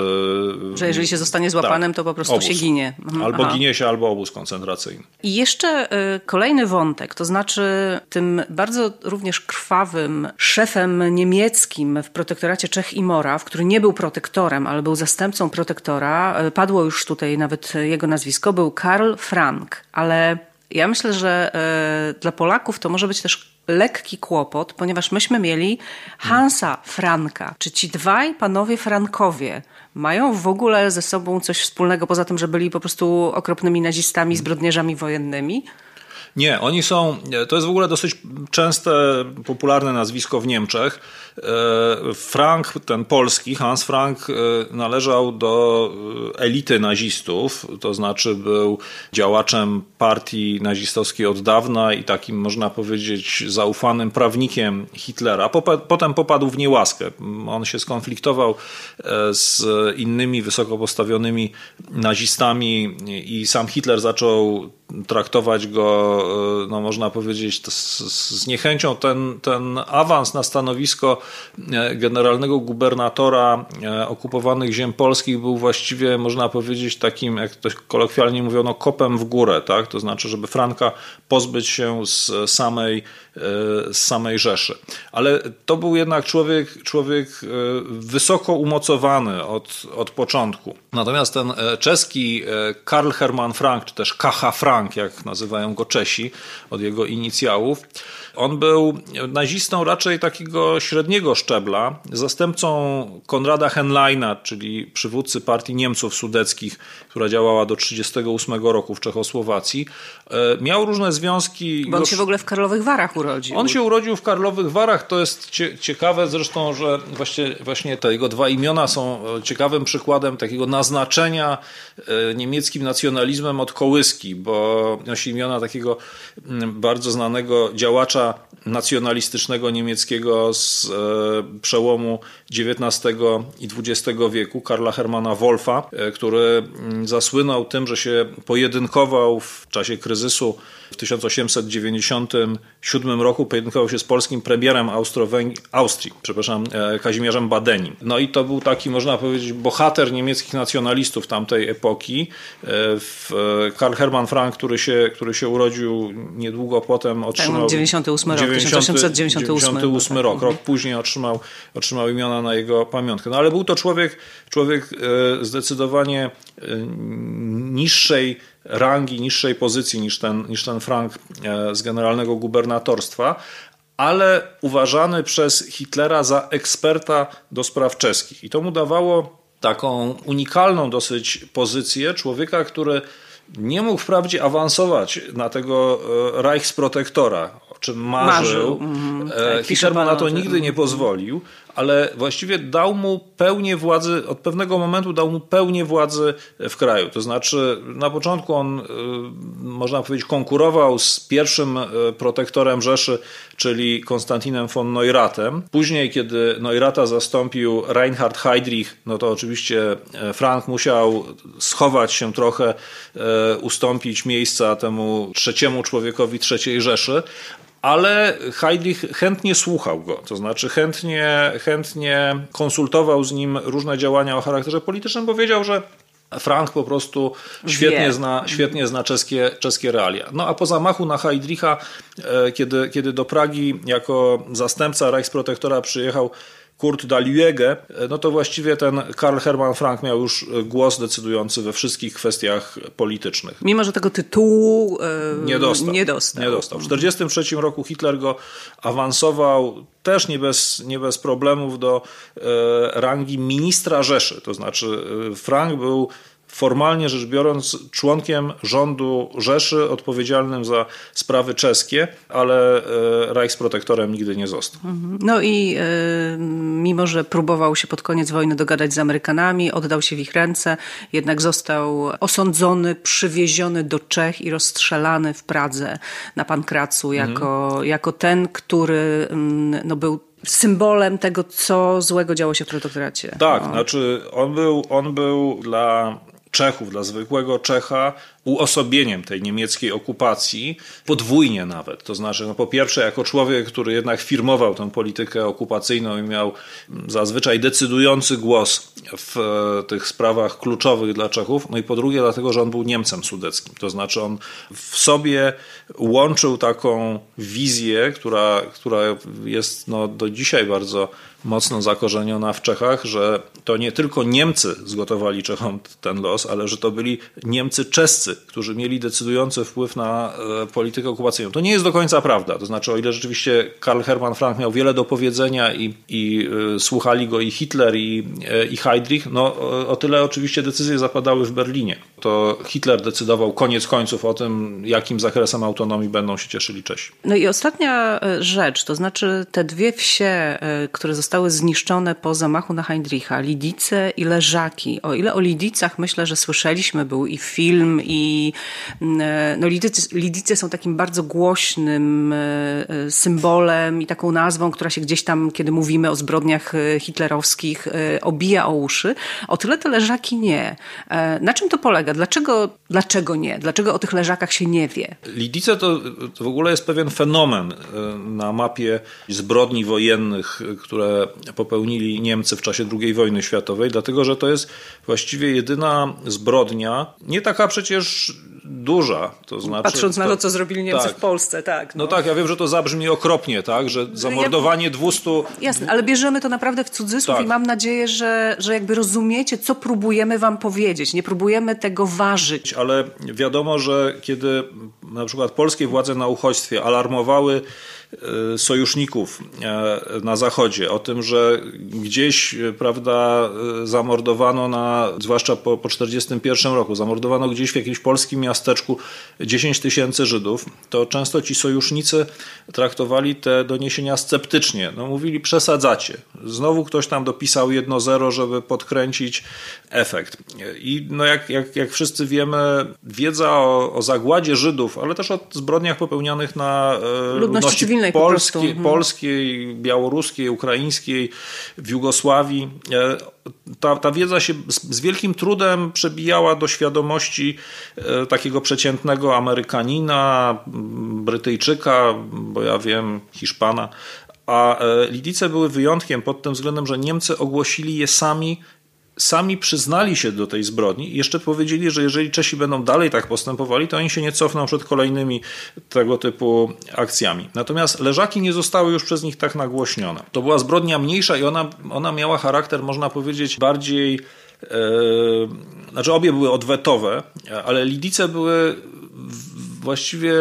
Że jeżeli się zostanie złapanym, tak, to po prostu obóz. się ginie. Mhm. Albo Aha. ginie się, albo obóz koncentracyjny. I jeszcze e, kolejny wątek, to znaczy tym bardzo również krwawym szefem niemieckim w protektoracie Czech i Moraw, który nie był protektorem, ale był zastępcą protektora, e, padło już tutaj nawet jego nazwisko, był Karl Frank, ale ja myślę, że y, dla Polaków to może być też lekki kłopot, ponieważ myśmy mieli Hansa Franka. Czy ci dwaj panowie Frankowie mają w ogóle ze sobą coś wspólnego, poza tym, że byli po prostu okropnymi nazistami, zbrodniarzami wojennymi? Nie, oni są, to jest w ogóle dosyć częste, popularne nazwisko w Niemczech. E, Frank, ten polski, Hans Frank, e, należał do e, elity nazistów, to znaczy był działaczem partii nazistowskiej od dawna i takim, można powiedzieć, zaufanym prawnikiem Hitlera. Potem popadł w niełaskę. On się skonfliktował z innymi wysoko postawionymi nazistami i sam Hitler zaczął traktować go, no można powiedzieć, z, niechęcią. Ten, ten awans na stanowisko E, generalnego gubernatora e, okupowanych ziem polskich był właściwie, można powiedzieć, takim, jak to kolokwialnie mówiono, kopem w górę, tak? To znaczy, żeby Franka pozbyć się z samej, e, z samej Rzeszy. Ale to był jednak człowiek, człowiek wysoko umocowany od, od początku. Natomiast ten czeski Karl Hermann Frank, czy też KH Frank, jak nazywają go Czesi, od jego inicjałów, on był nazistą raczej takiego średniego szczebla, zastępcą Konrada Henleina, czyli przywódcy partii Niemców Sudeckich, która działała do 1938 roku w Czechosłowacji. E, miał różne związki. Bo on już... się w ogóle w Karlowych Warach urodził. On się urodził w Karlowych Warach. To jest ciekawe zresztą, że właśnie, właśnie te jego dwa imiona są e, ciekawym przykładem takiego naznaczenia e, niemieckim nacjonalizmem od kołyski, bo nosi imiona takiego mm, bardzo znanego działacza nacjonalistycznego niemieckiego z e, przełomu XIX i XX wieku, Karla Hermana Wolfa, e, który mm, zasłynął tym, że się pojedynkował w czasie kryzysu w 1897 roku pojedynkował się z polskim premierem Austrii, przepraszam, e, Kazimierzem Badenim. No i to był taki, można powiedzieć, bohater niemieckich nacjonalistów tamtej epoki. Karl Hermann Frank, który się, który się urodził niedługo potem, otrzymał... Tak, 98 rok, 1898 98 rok, tak. rok później otrzymał, otrzymał imiona na jego pamiątkę. No ale był to człowiek, człowiek e, zdecydowanie e, niższej rangi, niższej pozycji niż ten, niż ten Frank e, z generalnego gubernatorstwa, ale uważany przez Hitlera za eksperta do spraw czeskich. I to mu dawało taką unikalną dosyć pozycję człowieka, który nie mógł wprawdzie awansować na tego Reichsprotektora, o czym marzył. marzył. Mm, Hitler mu na to nigdy nie pozwolił, ale właściwie dał mu pełnię władzy, od pewnego momentu dał mu pełnię władzy w kraju. To znaczy, na początku on, y, można powiedzieć, konkurował z pierwszym y, protektorem Rzeszy, czyli Konstantinem von Neuratem. Później, kiedy Neurata zastąpił Reinhard Heydrich, no to oczywiście e, Frank musiał schować się trochę, ustąpić miejsca temu trzeciemu człowiekowi trzeciej Rzeszy, ale Heydrich chętnie słuchał go, to znaczy chętnie, chętnie konsultował z nim różne działania o charakterze politycznym, bo wiedział, że Frank po prostu świetnie zna, świetnie zna czeskie, czeskie realia. No a po zamachu na Heydricha, e, kiedy, kiedy do Pragi jako zastępca Reichsprotektora przyjechał Kurt Daluege, no to właściwie ten Karl Hermann Frank miał już głos decydujący we wszystkich kwestiach politycznych. Mimo, że tego tytułu yy, nie dostał. Nie dostał. Nie dostał. W 1943 roku Hitler go awansował też nie bez, nie bez problemów do e, rangi ministra Rzeszy. To znaczy e, Frank był formalnie rzecz biorąc członkiem rządu Rzeszy odpowiedzialnym za sprawy czeskie, ale e, Reichsprotektorem nigdy nie został. Mhm. No i y, mimo, że próbował się pod koniec wojny dogadać z Amerykanami, oddał się w ich ręce, jednak został osądzony, przywieziony do Czech i rozstrzelany w Pradze na Pankracu jako, mhm. jako ten, który mm, no, był symbolem tego, co złego działo się w protektoracie. Tak, no. znaczy on był, on był dla Czechów, dla zwykłego Czecha, uosobieniem tej niemieckiej okupacji, podwójnie nawet. To znaczy, no po pierwsze, jako człowiek, który jednak firmował tę politykę okupacyjną i miał zazwyczaj decydujący głos w e, tych sprawach kluczowych dla Czechów, no i po drugie, dlatego, że on był Niemcem sudeckim. To znaczy, on w sobie łączył taką wizję, która, która jest no, do dzisiaj bardzo mocno zakorzeniona w Czechach, że to nie tylko Niemcy zgotowali Czechom ten los, ale że to byli Niemcy czescy, którzy mieli decydujący wpływ na e, politykę okupacyjną. To nie jest do końca prawda. To znaczy, o ile rzeczywiście Karl Hermann Frank miał wiele do powiedzenia i, i y, słuchali go i Hitler, i, y, i Heydrich, no o tyle oczywiście decyzje zapadały w Berlinie. To Hitler decydował koniec końców o tym, jakim zakresem autonomii będą się cieszyli Czesi. No i ostatnia rzecz, to znaczy te dwie wsie, które zostały zniszczone po zamachu na Heydricha, Lidice i Leżaki. O ile o Lidicach myślę, że słyszeliśmy, był i film, i mm, no, Lidycy, Lidycy są takim bardzo głośnym e, e, symbolem i taką nazwą, która się gdzieś tam, kiedy mówimy o zbrodniach e, hitlerowskich, obija o uszy. O tyle te leżaki nie. Na czym to polega? Dlaczego, dlaczego nie? Dlaczego o tych leżakach się nie wie? Lidice to, to w ogóle jest pewien fenomen na mapie zbrodni wojennych, które popełnili Niemcy w czasie II wojny światowej, dlatego że to jest właściwie jedyna zbrodnia, nie taka przecież duża. To znaczy, Patrząc na to, co zrobili Niemcy tak. w Polsce, tak. No. no. tak, ja wiem, że to zabrzmi okropnie, tak, że zamordowanie ja, 200... Jasne, ale bierzemy to naprawdę w cudzysłów tak. i mam nadzieję, że, że jakby rozumiecie, co próbujemy wam powiedzieć. Nie próbujemy tego ważyć. Ale wiadomo, że kiedy na przykład polskie władze na uchodźstwie alarmowały sojuszników e, na Zachodzie, o tym, że gdzieś, e, prawda, zamordowano na, zwłaszcza po 1941 roku, zamordowano gdzieś w jakimś polskim miasteczku 10 tysięcy Żydów, to często ci sojusznicy traktowali te doniesienia sceptycznie. No, mówili, przesadzacie. Znowu ktoś tam dopisał jedno zero, żeby podkręcić efekt. I no jak, jak, jak wszyscy wiemy, wiedza o, o zagładzie Żydów, ale też o zbrodniach popełnionych na ludności, ludności polskiej, mhm. polskiej, białoruskiej, ukraińskiej, w Jugosławii. E, ta, ta wiedza się z, z wielkim trudem przebijała do świadomości e, takiego przeciętnego Amerykanina, Brytyjczyka, bo ja wiem, Hiszpana. A e, Lidice były wyjątkiem pod tym względem, że Niemcy ogłosili je sami sami przyznali się do tej zbrodni i jeszcze powiedzieli, że jeżeli Czesi będą dalej tak postępowali, to oni się nie cofną przed kolejnymi tego typu akcjami. Natomiast leżaki nie zostały już przez nich tak nagłośnione. To była zbrodnia mniejsza i ona, ona miała charakter, można powiedzieć, bardziej. Yy, znaczy, obie były odwetowe, ale Lidice były właściwie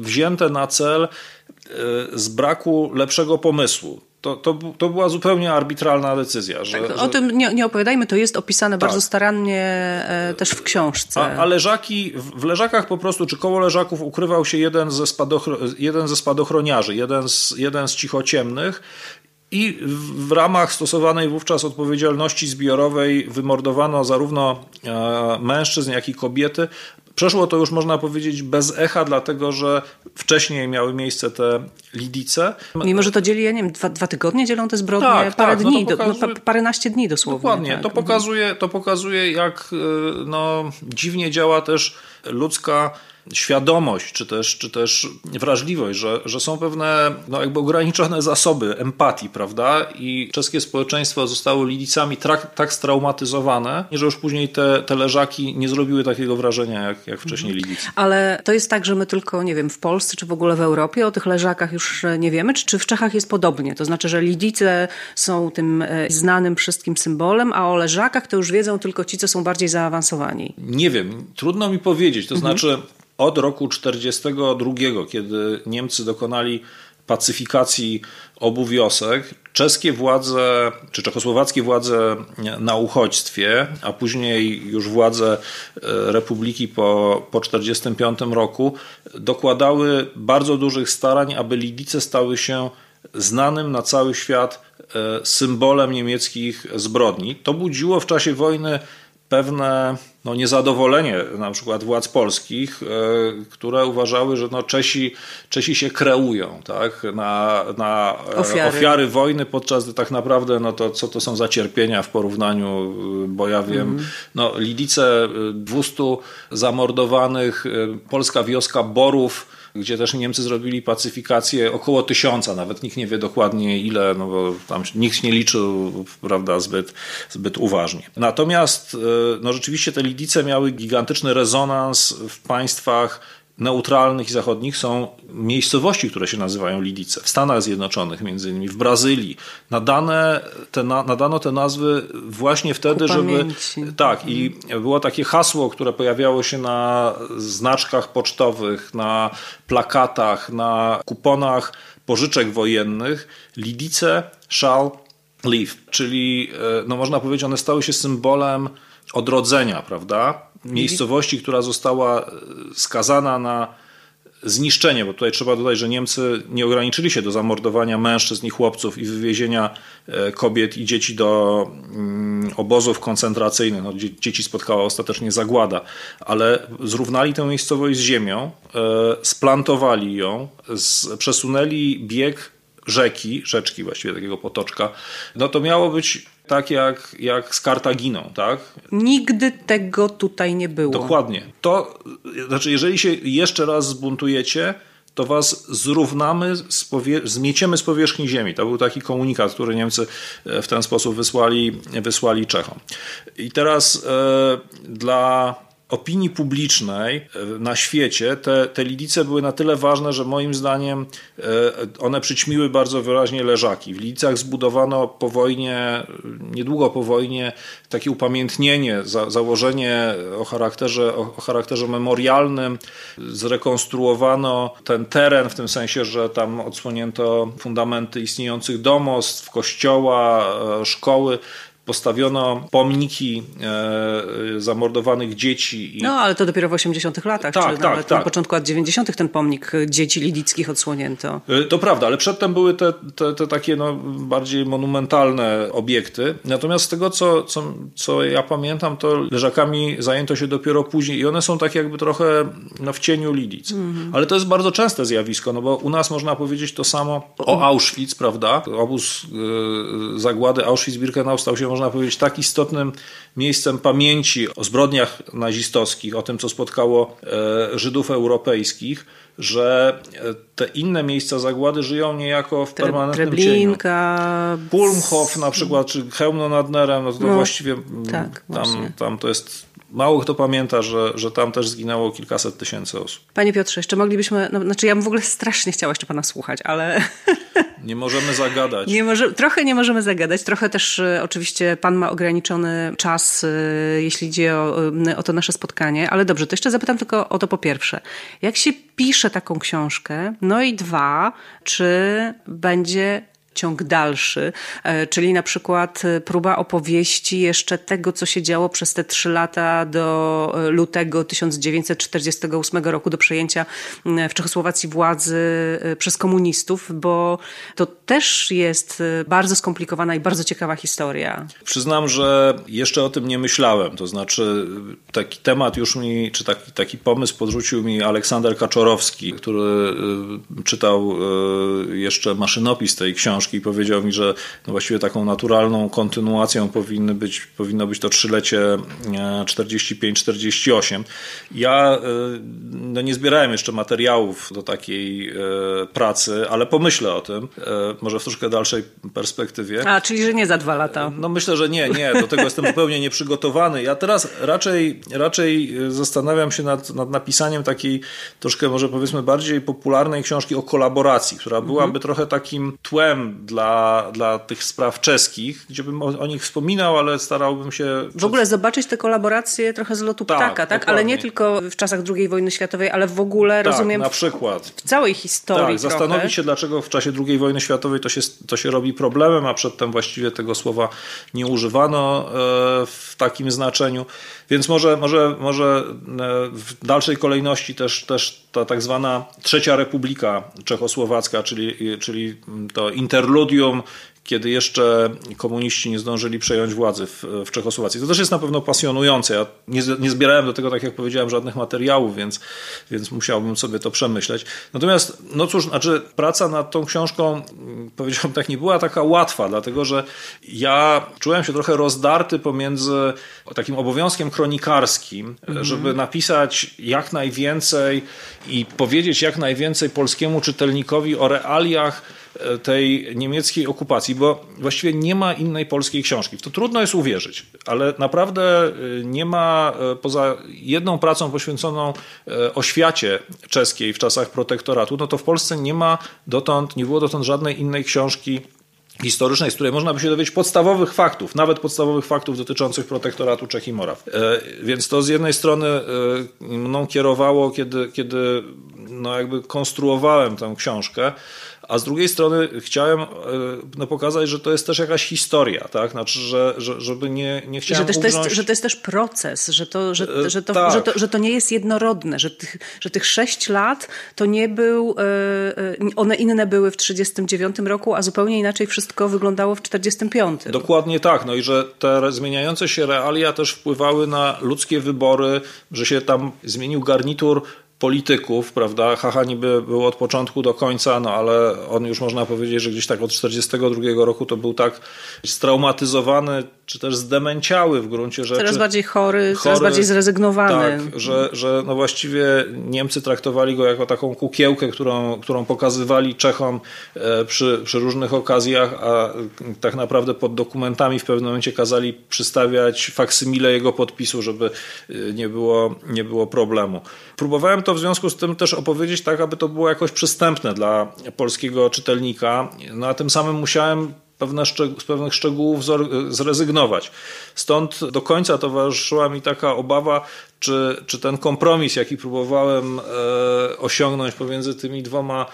wzięte na cel e, z braku lepszego pomysłu to, to, to była zupełnie arbitralna decyzja. Że, tak, że... O tym nie, nie opowiadajmy, to jest opisane tak. bardzo starannie e, też w książce. A, a leżaki, w leżakach po prostu, czy koło leżaków ukrywał się jeden ze, spadochro, jeden ze spadochroniarzy, jeden z, jeden z cichociemnych i w ramach stosowanej wówczas odpowiedzialności zbiorowej wymordowano zarówno e, mężczyzn, jak i kobiety. Przeszło to już można powiedzieć bez echa, dlatego że wcześniej miały miejsce te lidice. Mimo, że to dzieli, ja nie wiem, dwa, dwa tygodnie dzielą te zbrodnie, tak, parę tak, no dni, pokazuje... no, paręnaście dni dosłownie. Dokładnie, tak. to, pokazuje, to pokazuje jak e, no, dziwnie działa też ludzka świadomość, czy też, czy też wrażliwość, że, że są pewne no jakby ograniczone zasoby empatii, prawda? I czeskie społeczeństwo zostało Lidicami tak, tak straumatyzowane, że już później te, te leżaki nie zrobiły takiego wrażenia jak, jak wcześniej mhm. Lidicy. Ale to jest tak, że my tylko, nie wiem, w Polsce czy w ogóle w Europie o tych leżakach już nie wiemy, czy, czy w Czechach jest podobnie? To znaczy, że Lidice są tym e, znanym wszystkim symbolem, a o leżakach to już wiedzą tylko ci, co są bardziej zaawansowani. Nie wiem, trudno mi powiedzieć. To mhm. znaczy, od roku 1942, kiedy Niemcy dokonali pacyfikacji obu wiosek, czeskie władze, czy czechosłowackie władze na uchodźstwie, a później już władze e, republiki po 1945 roku, dokładały bardzo dużych starań, aby Lidice stały się znanym na cały świat e, symbolem niemieckich zbrodni. To budziło w czasie wojny pewne no, niezadowolenie na przykład władz polskich, e, które uważały, że no, Czesi, Czesi się kreują tak, na, na e, ofiary. ofiary wojny, podczas gdy tak naprawdę no, to, co to są za cierpienia w porównaniu, e, bo ja wiem, mm. no, Lidice 200 zamordowanych, polska wioska Borów, gdzie też Niemcy zrobili pacyfikację około tysiąca, nawet nikt nie wie dokładnie ile, no bo tam nikt nie liczył prawda, zbyt, zbyt uważnie. Natomiast no rzeczywiście te Lidice miały gigantyczny rezonans w państwach neutralnych i zachodnich są miejscowości, które się nazywają Lidice. W Stanach Zjednoczonych, między innymi w Brazylii. Nadane te, nadano te nazwy właśnie wtedy, żeby. Tak, i było takie hasło, które pojawiało się na znaczkach pocztowych, na plakatach, na kuponach pożyczek wojennych. Lidice shall live, czyli e, no można powiedzieć, one stały się symbolem odrodzenia, prawda? Miejscowości, która została e, skazana na zniszczenie, bo tutaj trzeba dodać, że Niemcy nie ograniczyli się do zamordowania mężczyzn i chłopców i wywiezienia e, kobiet i dzieci do mm, obozów koncentracyjnych. No, dzieci spotkała ostatecznie zagłada, ale zrównali tę miejscowość z ziemią, e, splantowali ją, przesunęli bieg rzeki, rzeczki właściwie takiego potoczka. No to miało być tak jak, jak z Kartaginą, tak? Nigdy tego tutaj nie było. Dokładnie. To, znaczy, jeżeli się jeszcze raz zbuntujecie, to was zrównamy, z zmieciemy z powierzchni ziemi. To był taki komunikat, który Niemcy e, w ten sposób wysłali, wysłali Czechom. I teraz e, dla opinii publicznej e, na świecie te, te Lidice były na tyle ważne, że moim zdaniem e, one przyćmiły bardzo wyraźnie leżaki. W Lidicach zbudowano po wojnie, niedługo po wojnie, takie upamiętnienie, za, założenie o charakterze, o charakterze memorialnym. Zrekonstruowano ten teren w tym sensie, że tam odsłonięto fundamenty istniejących domostw, kościoła, e, szkoły postawiono pomniki e, zamordowanych dzieci. I... No, ale to dopiero w 80 latach, tak, czy tak, nawet tak. na początku lat 90 ten pomnik dzieci lidickich odsłonięto. E, to prawda, ale przedtem były te, te, te takie no, bardziej monumentalne obiekty. Natomiast z tego, co, co, co ja pamiętam, to leżakami zajęto się dopiero później i one są tak jakby trochę no, w cieniu Lidic. Mhm. Ale to jest bardzo częste zjawisko, no bo u nas można powiedzieć to samo o Auschwitz, prawda? Obóz y, zagłady Auschwitz-Birkenau stał się można powiedzieć, tak istotnym miejscem pamięci o zbrodniach nazistowskich, o tym, co spotkało e, Żydów europejskich, że e, te inne miejsca zagłady żyją niejako w permanentnym Treblinka, cieniu. Pulmhof na przykład, czy Chełmno nad Nerem, no to, no, właściwie tak, tam, tam to jest mało kto pamięta, że, że tam też zginęło kilkaset tysięcy osób. Panie Piotrze, jeszcze moglibyśmy, no, znaczy ja bym w ogóle strasznie chciała jeszcze pana słuchać, ale... (laughs) Nie możemy zagadać. Nie może, trochę nie możemy zagadać, trochę też e, oczywiście pan ma ograniczony czas, e, jeśli idzie o, e, o to nasze spotkanie, ale dobrze, to jeszcze zapytam tylko o to po pierwsze. Jak się pisze taką książkę? No i dwa, czy będzie ciąg dalszy, e, czyli na przykład próba opowieści jeszcze tego, co się działo przez te trzy lata do lutego 1948 roku, do przejęcia w Czechosłowacji władzy przez komunistów, bo to też jest bardzo skomplikowana i bardzo ciekawa historia. Przyznam, że jeszcze o tym nie myślałem. To znaczy, taki temat już mi, czy taki, taki pomysł podrzucił mi Aleksander Kaczorowski, który czytał jeszcze maszynopis tej książki i powiedział mi, że no właściwie taką naturalną kontynuacją powinny być, powinno być to trzylecie 45-48. E, ja y, no nie zbierałem jeszcze materiałów do takiej pracy, ale pomyślę o tym, może w troszkę dalszej perspektywie. A, czyli że nie za dwa lata. No myślę, że nie, nie, do tego jestem zupełnie nieprzygotowany. Ja teraz raczej, raczej zastanawiam się nad, nad napisaniem takiej troszkę może powiedzmy bardziej popularnej książki o kolaboracji, która byłaby mhm. trochę takim tłem dla, dla tych spraw czeskich, gdzie bym o, o nich wspominał, ale starałbym się... W ogóle zobaczyć te kolaboracje trochę z lotu tak, ptaka, tak? Ale nie tylko w czasach II wojny światowej, ale w ogóle, tak, rozumiem, na przykład. w całej historii Tak, trochę. zastanowić się, dlaczego w czasie II wojny światowej to się, to się robi problemem, a przedtem właściwie tego słowa nie używano e, w takim znaczeniu. Więc może, może, może e, w dalszej kolejności też, też ta tak zwana Trzecia Republika Czechosłowacka, czyli, czyli to interludium kiedy jeszcze komuniści nie zdążyli przejąć władzy w, w Czechosłowacji. To też jest na pewno pasjonujące. Ja nie, nie, zbierałem do tego, tak jak powiedziałem, żadnych materiałów, więc, więc musiałbym sobie to przemyśleć. Natomiast, no cóż, znaczy praca nad tą książką, powiedziałbym tak, nie była taka łatwa, dlatego że ja czułem się trochę rozdarty pomiędzy takim obowiązkiem kronikarskim, mhm. żeby napisać jak najwięcej i powiedzieć jak najwięcej polskiemu czytelnikowi o realiach tej niemieckiej okupacji, bo właściwie nie ma innej polskiej książki. W to trudno jest uwierzyć, ale naprawdę y, nie ma y, poza jedną pracą poświęconą y, oświacie czeskiej w czasach protektoratu, no to w Polsce nie ma dotąd, nie było dotąd żadnej innej książki historycznej, z której można by się dowiedzieć podstawowych faktów, nawet podstawowych faktów dotyczących protektoratu Czech i Moraw. Więc to z jednej strony mną kierowało, kiedy, kiedy no jakby konstruowałem tę książkę, a z drugiej strony chciałem e, no, pokazać, że to jest też jakaś historia, tak? Znaczy, że, że, żeby nie, nie chciałem że, też ugrząść... to jest, że to jest też proces, że to, że, e, że, to, tak. że, to, że to nie jest jednorodne, że tych, że tych sześć lat to nie był, e, one inne były w 1939 roku, a zupełnie inaczej wszystko wyglądało w 1945. Dokładnie tak, no i że te zmieniające się realia też wpływały na ludzkie wybory, że się tam zmienił garnitur polityków, prawda? Haha niby był od początku do końca, no ale on już można powiedzieć, że gdzieś tak od 42 roku to był tak straumatyzowany, czy też zdemenciały w gruncie rzeczy. Coraz bardziej chory, chory coraz bardziej zrezygnowany. Tak, że, że no właściwie Niemcy traktowali go jako taką kukiełkę, którą, którą pokazywali Czechom e, przy, przy różnych okazjach, a tak naprawdę pod dokumentami w pewnym momencie kazali przystawiać faksymile jego podpisu, żeby e, nie było, nie było problemu. Próbowałem to w związku z tym też opowiedzieć tak, aby to było jakoś przystępne dla polskiego czytelnika, no a tym samym musiałem pewne z pewnych szczegółów zrezygnować. Stąd do końca towarzyszyła mi taka obawa, czy, czy ten kompromis, jaki próbowałem e, osiągnąć pomiędzy tymi dwoma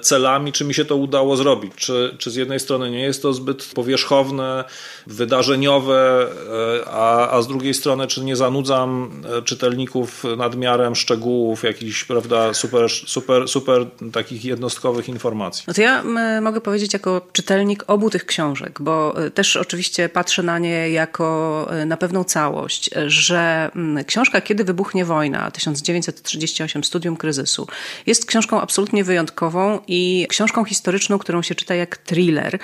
celami, czy mi się to udało zrobić. Czy, czy z jednej strony nie jest to zbyt powierzchowne, wydarzeniowe, e, a, a z drugiej strony, czy nie zanudzam e, czytelników nadmiarem szczegółów, jakichś, prawda, super, super, super takich jednostkowych informacji. No to ja mogę powiedzieć jako czytelnik obu tych książek, bo też oczywiście patrzę na nie jako na pewną całość, że książka Kiedy wybuchnie wojna 1938 Studium kryzysu jest książką absolutnie wyjątkową wyjątkową i książką historyczną, którą się czyta jak thriller,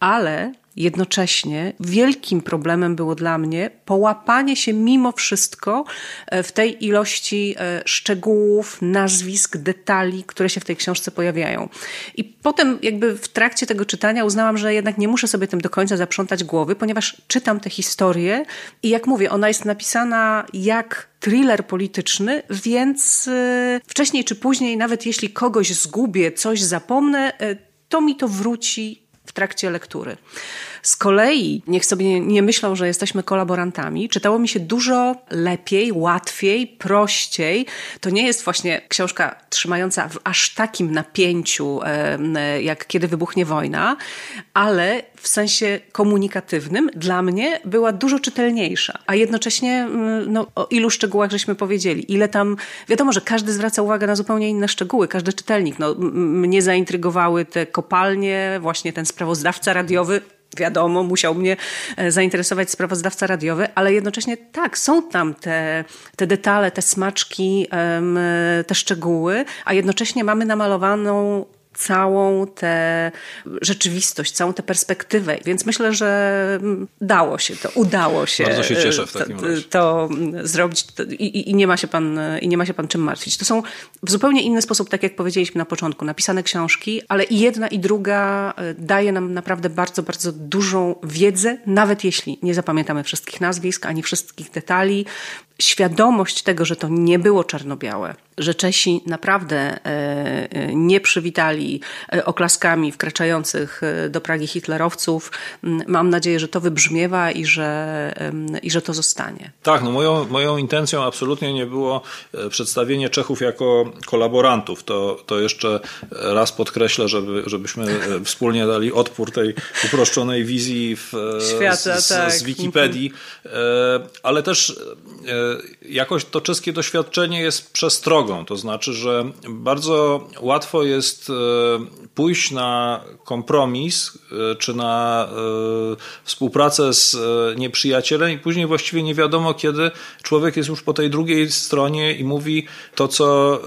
ale Jednocześnie wielkim problemem było dla mnie połapanie się mimo wszystko e, w tej ilości e, szczegółów, nazwisk, detali, które się w tej książce pojawiają. I potem jakby w trakcie tego czytania uznałam, że jednak nie muszę sobie tym do końca zaprzątać głowy, ponieważ czytam tę historię i jak mówię, ona jest napisana jak thriller polityczny, więc e, wcześniej czy później, nawet jeśli kogoś zgubię, coś zapomnę, to mi to wróci w trakcie lektury. Z kolei, niech sobie nie myślą, że jesteśmy kolaborantami, czytało mi się dużo lepiej, łatwiej, prościej. To nie jest właśnie książka trzymająca w aż takim napięciu, jak kiedy wybuchnie wojna, ale w sensie komunikatywnym dla mnie była dużo czytelniejsza, a jednocześnie no, o ilu szczegółach żeśmy powiedzieli, ile tam, wiadomo, że każdy zwraca uwagę na zupełnie inne szczegóły, każdy czytelnik. No, mnie zaintrygowały te kopalnie, właśnie ten sprawozdawca radiowy, wiadomo, musiał mnie e, zainteresować sprawozdawca radiowy, ale jednocześnie tak, są tam te, te detale, te smaczki, te szczegóły, a jednocześnie mamy namalowaną całą tę rzeczywistość, całą tę perspektywę. Więc myślę, że dało się to, udało się. Bardzo się cieszę w takim to, to zrobić i, i, nie ma się pan, i nie ma się pan czym martwić. To są w zupełnie inny sposób, tak jak powiedzieliśmy na początku, napisane książki, ale i jedna i druga e, daje nam naprawdę bardzo, bardzo dużą wiedzę, nawet jeśli nie zapamiętamy wszystkich nazwisk, ani wszystkich detali, świadomość tego, że to nie było czarno-białe, że Czesi naprawdę e, e, nie przywitali e, oklaskami wkraczających do Pragi hitlerowców. Mam nadzieję, że to wybrzmiewa i że, i że to zostanie. Tak, no moją, moją intencją absolutnie nie było przedstawienie Czechów jako kolaborantów. To, to jeszcze raz podkreślę, żeby, żebyśmy wspólnie dali odpór tej uproszczonej wizji w, Świata, z, tak. z Wikipedii, ale też jakoś to czeskie doświadczenie jest przestrogą. To znaczy, że bardzo łatwo jest e, pójść na kompromis e, czy na e, współpracę z nieprzyjacielem i później właściwie nie wiadomo, kiedy człowiek jest już po tej drugiej stronie i mówi to, co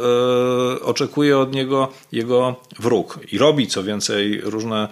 oczekuje od niego jego wróg i robi co więcej różne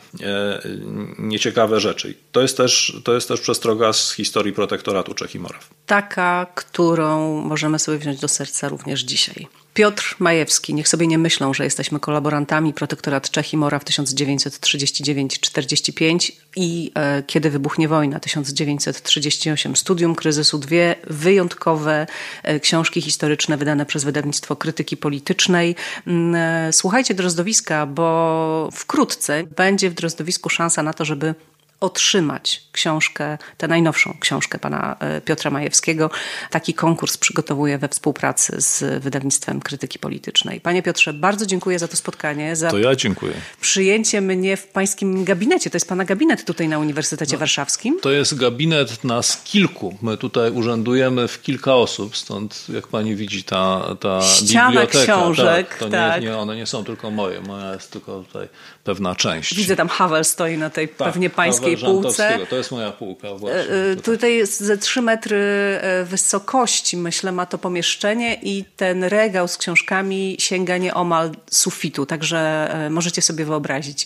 nieciekawe rzeczy. To jest też, to jest też przestroga z historii protektoratu Czech i Moraw. Taka, którą możemy sobie wziąć do serca również dzisiaj. Piotr Majewski, niech sobie nie myślą, że jesteśmy kolaborantami Protektorat Czech i Moraw 1939-45 i e, Kiedy wybuchnie wojna 1938. Studium kryzysu, dwie wyjątkowe e, książki historyczne wydane przez wydawnictwo krytyki politycznej. Mm, e, słuchajcie Drozdowiska, bo wkrótce będzie w Drozdowisku szansa na to, żeby otrzymać książkę, tę najnowszą książkę pana e, Piotra Majewskiego. Taki konkurs przygotowuję we współpracy z wydawnictwem krytyki politycznej. Panie Piotrze, bardzo dziękuję za to spotkanie. Za to ja dziękuję. Przyjęcie mnie w pańskim gabinecie. To jest pana gabinet tutaj na Uniwersytecie no, Warszawskim? To jest gabinet nas kilku. My tutaj urzędujemy w kilka osób, stąd jak pani widzi ta, ta Ściana biblioteka. książek. Tak, to tak. Nie, nie, one nie są tylko moje. Moja jest tylko tutaj pewna część. Widzę tam Havel stoi na tej tak, pewnie pańskiej półce. To jest moja półka właśnie. E, e, tutaj. tutaj jest ze 3 metry e, wysokości, myślę, ma to pomieszczenie i ten regał z książkami sięga nieomal sufitu, także możecie sobie wyobrazić,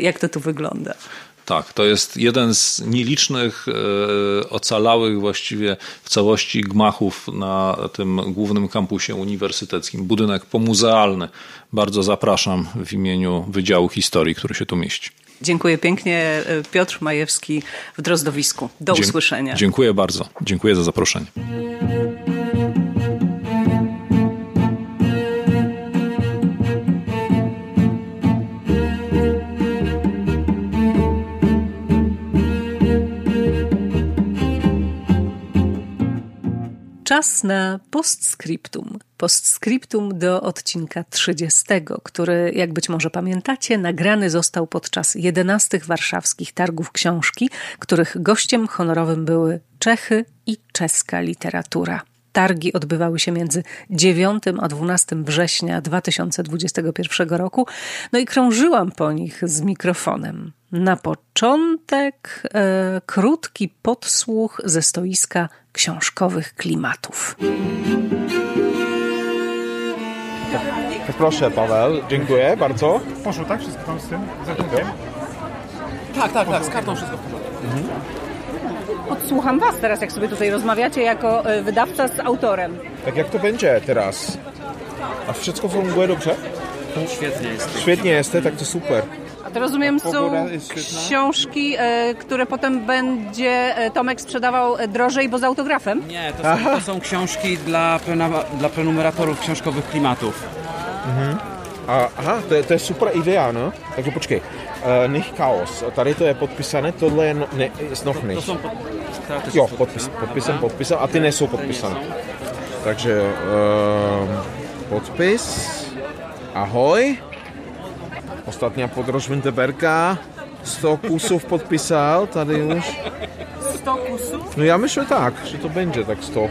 jak to tu wygląda. Tak, to jest jeden z nielicznych e, ocalałych właściwie w całości gmachów na tym głównym kampusie uniwersyteckim. Budynek pomuzealny. Bardzo zapraszam w imieniu Wydziału Historii, który się tu mieści. Dziękuję pięknie. E, Piotr Majewski w Drozdowisku. Do Dzie usłyszenia. Dziękuję bardzo. Dziękuję za zaproszenie. Czas na postscriptum. Postscriptum do odcinka 30, który, jak być może pamiętacie, nagrany został podczas 11 warszawskich targów książki, których gościem honorowym były Czechy i czeska literatura. Targi odbywały się między 9 a 12 września 2021 roku, no i krążyłam po nich z mikrofonem. Na początek e, krótki podsłuch ze stoiska książkowych klimatów. Proszę Paweł, dziękuję bardzo. Poszło tak? Wszystko tam z tym? Z Tak, tak, tak, z kartą wszystko w porządku. Mhm. Odsłucham Was teraz, jak sobie tutaj rozmawiacie jako e, wydawca z autorem. Tak jak to będzie teraz? A wszystko funguje dobrze? Świetnie jest. Świetnie jest, tak to super. To rozumiem są książki, e, które potem będzie e, Tomek sprzedawał drożej, bo z autografem? Nie, to są, to (laughs) są książki dla, dla prenumeratorów książkowych klimatów. Mhm. A, aha, to je, to je super idea, no. Takže počkej. Uh, Nich chaos. Tady to je podpísané, tohle je no, ne, noch To nicht. są pod... to Jo, jsou podpis, podpisem, podpisem. A ty nejsou podpísané. Takže uh, podpis. Ahoj. Ostatnia podróż Winterberga. 100 kusów podpisał, tady już. 100 kusów? No ja myślę tak, że to będzie tak 100.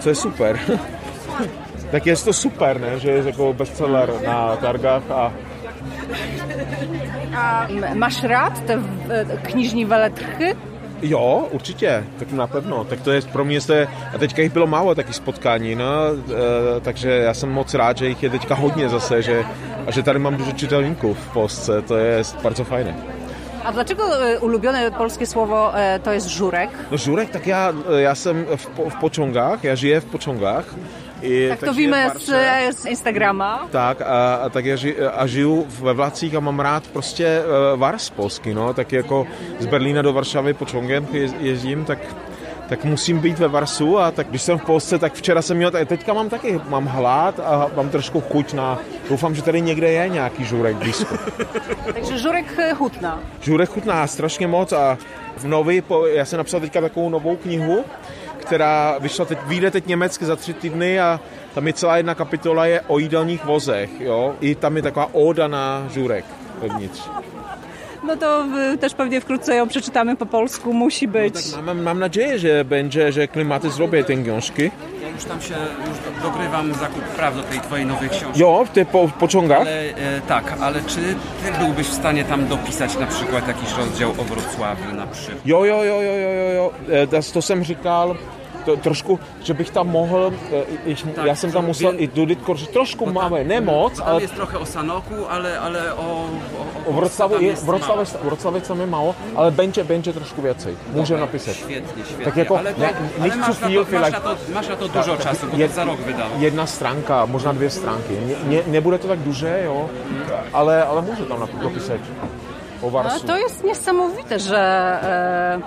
Co jest super. (laughs) Tak jest to super, ne? że jest jako bestseller na targach, a A masz rad te e, knižní veletrhy? Jo, určitě, tak na pewno. Tak to jest pro mě, to je, a teďka jich bylo málo takých spotkání, no, e, takže já jsem moc rád, že jich je teďka hodně zase, že, a že tady mám dużo czytelníků v Polsce, to jest bardzo fajne. A dlaczego e, ulubione polskie słowo e, to jest żurek? No Žurek, tak já, já jsem v, po- v Počongách, já žije v Počongách. I, Tak to víme z, z Instagrama. Tak a, a tak já ži, a žiju ve Vlacích a mám rád prostě uh, Vars polsky, no, tak jako z Berlína do Varšavy po Čongem je, jezdím, tak tak musím být ve Varsu a tak když jsem v Polsce, tak včera jsem měl, teďka mám taky, mám hlad a mám trošku chuť na, doufám, že tady někde je nějaký žurek blízko. (laughs) Takže żurek e, hutna. Žurek chutná strašně moc a v nový, já jsem napsal teďka takovou novou knihu, která vyšla teď, vyjde teď německy za tři týdny a tam je celá jedna kapitola je o jídelních vozech, jo. I tam je taková óda na žurek vevnitř. No to też pewnie wkrótce ją przeczytamy po polsku, musi być. Mám, mám nadzieję, że będzie, że klimaty zrobią te książki. Ja już tam się już do- dogrywam zakup praw do tej twojej nowej książki. Jo, w te po, pociągach. Ale, e, tak, ale czy ty byłbyś w stanie tam dopisać na przykład jakiś rozdział o Wrocławiu na przykład? Jo, jo, jo, jo, jo, jo, jo. E, to jsem říkal, to, trošku, že bych tam mohl, e, iž, Tak, já jsem tam musel vy- i Judith Korž, trošku máme, ne moc, Bo tam ale jest trochę o Sanoku, ale, ale o... o, O Wrocławiu, tam je, mało. Wrocławiu tam je mało, ale będzie, będzie trošku więcej. Může napисat. Świetnie, świetnie. Tak jako- ale to, ne- ale zu na to, vielleicht. na to, masz na to dużo czasu, bo Je- to za rok wydał. Jedna stránka, možná dvě stránky. Ne, ne, nebude to tak duže, jo, ale, ale může tam nap- dopisać o No, Varsu. to jest niesamowite, że e,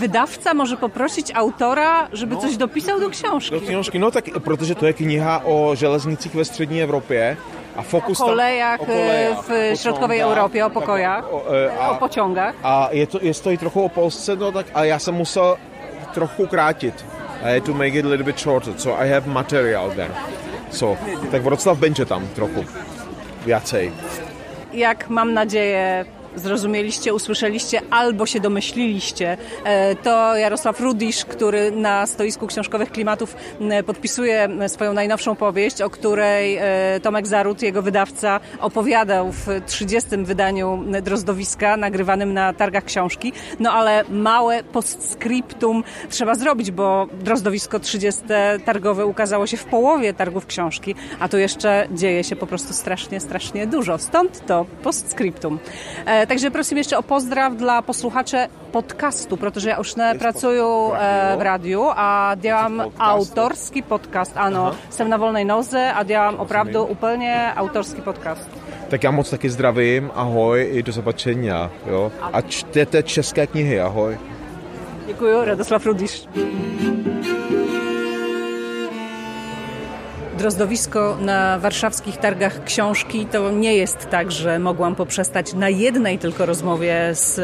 wydawca może poprosić autora, żeby coś dopisał do książki. Do książki, no tak, protože to je kniha o železnicích ve střední Evropě. A fokus O kolejach, tam, o kolejach, w o środkowej pociągach, Europie, o tak, pokojach, o, e, o a, pociągach. a je to, je to i trochu o Polsce, no tak, a já jsem musel trochu krátit. I had to make it a little bit shorter, so I have material then. So, tak Wrocław będzie tam trochu więcej. jak mam nadzieję zrozumieliście, usłyszeliście albo się domyśliliście, e, to Jarosław Rudisz, który na stoisku książkowych klimatów podpisuje swoją najnowszą powieść, o której e, Tomek Zarut, jego wydawca, opowiadał w 30. wydaniu Drozdowiska, nagrywanym na targach książki. No ale małe postscriptum trzeba zrobić, bo Drozdowisko 30. targowe ukazało się w połowie targów książki, a tu jeszcze dzieje się po prostu strasznie, strasznie dużo. Stąd to postscriptum. Takže prosím ještě o pozdrav dla posluchače podcastu, protože já už nepracuju e, v rádiu a dělám autorský podcast. Ano, jsem na volné noze a dělám opravdu úplně autorský podcast. Tak já moc taky zdravím, ahoj, i do zobačenia, jo. A čtěte české knihy, ahoj. Děkuji, Radoslav Rudiš. Drozdowisko na warszawskich targach książki to nie jest tak, że mogłam poprzestać na jednej tylko rozmowie z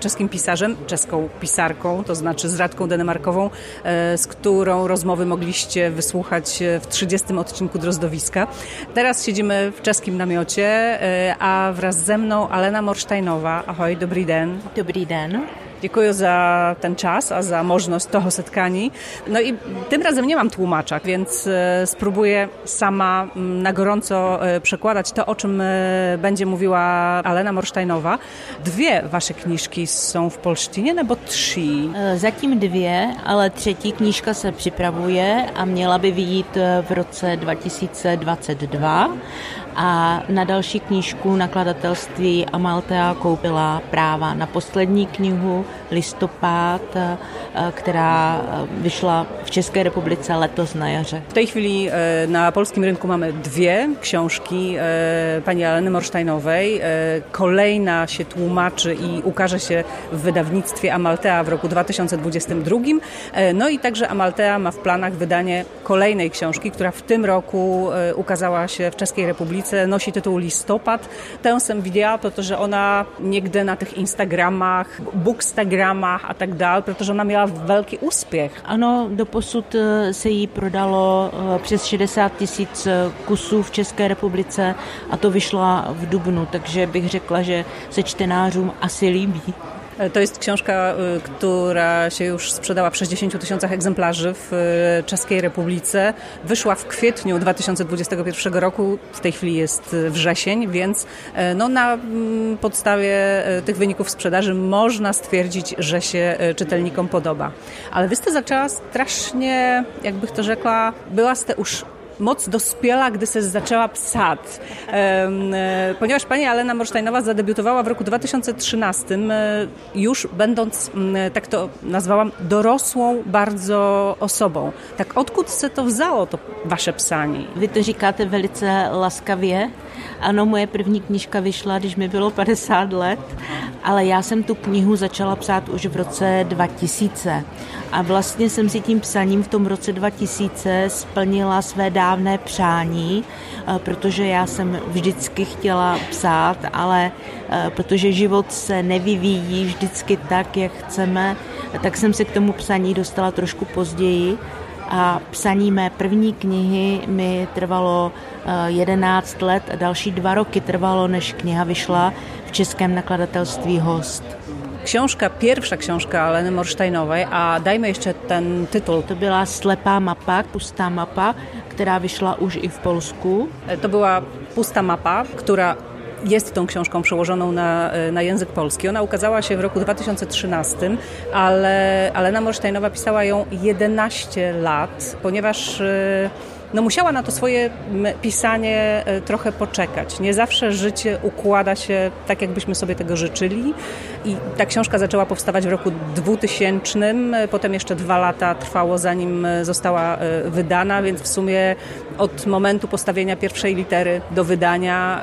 czeskim pisarzem, czeską pisarką, to znaczy z Radką Denemarkową, e, z którą rozmowy mogliście wysłuchać e, w 30 odcinku Drozdowiska. Teraz siedzimy w czeskim namiocie, e, a wraz ze mną Alena Morsztajnowa. Ahoj, dobry den. Dobrý den. Dziękuję za ten czas, a za możliwość toho setkání. No i tym razem nie mam tłumacza, więc e, spróbuję sama mm, na gorąco e, przekładać to, o czym e, będzie mówiła Alena Morsztajnowa. Dwie wasze knižky są w polštině, nebo tři? E, Zatím dvě, ale třetí knížka se připravuje a měla by vyjít v roce 2022. A na další knížku nakladatelství Amaltea koupila práva na poslední knihu Listopad, e, která e, vyšla v České republice letos na jaře. W tej chwili e, na polskim rynku mamy dwie książki pani Aleny Morsztajnowej. Kolejna się tłumaczy i ukaże się w wydawnictwie Amaltea w roku 2022. E, No i także Amaltea ma w planach wydanie kolejnej książki, która w tym roku ukazała się w Czeskiej Republice Polsce nosi tytuł Listopad. Tę jsem widziała, protože ona někde na tych Instagramach, Bookstagramach a tak dál, protože ona měla velký úspěch. Ano, doposud eh, se jí prodalo eh, přes 60 tisíc eh, kusů v České republice a to vyšla v Dubnu, takže bych řekla, že se čtenářům asi líbí. To jest książka, y, która się już sprzedała w 60 tysiącach egzemplarzy w y, Czeskiej Republice. Wyszła w kwietniu 2021 roku, w tej chwili jest wrzesień, więc e, no, na mm, podstawie e, tych wyników sprzedaży można stwierdzić, że się e, czytelnikom podoba. Ale wy ste zaczęła strasznie, jakbych to rzekła, była ste już moc dospiela, gdy se zaczęła psać. E, ponieważ pani Alena Morsztajnowa zadebiutowała w roku 2013, e, już będąc, tak to nazwałam, dorosłą bardzo osobą. Tak odkud se to wzało, to wasze psání? Vy to říkáte velice laskavě. Ano, moje první knižka vyšla, když mi bylo 50 let, ale já jsem tu knihu začala psát už v roce 2000. A vlastně jsem si tím psaním v tom roce 2000 splnila své dávné přání, eh, protože já jsem vždycky chtěla psát, ale eh, protože život se nevyvíjí vždycky tak, jak chceme, tak jsem se k tomu psaní dostala trošku později a psaní mé první knihy mi trvalo 11 let a další dva roky trvalo, než kniha vyšla v českém nakladatelství Host. Książka, pierwsza książka Aleny Morsztajnowej, a dajmy jeszcze ten tytuł. To byla Slepá mapa, pustá mapa, která vyšla už i v Polsku. To była pusta mapa, która jest tą książką przełożoną na, na język polski. Ona ukazała się w roku 2013, ale Alena Morsztajnowa pisała ją 11 lat, ponieważ e, no musiała na to swoje pisanie e, trochę poczekać. Nie zawsze życie układa się tak, jakbyśmy sobie tego życzyli. I ta książka zaczęła powstawać w roku 2000, potem jeszcze dwa lata trwało, zanim e, została e, wydana, więc w sumie od momentu postawienia pierwszej litery do wydania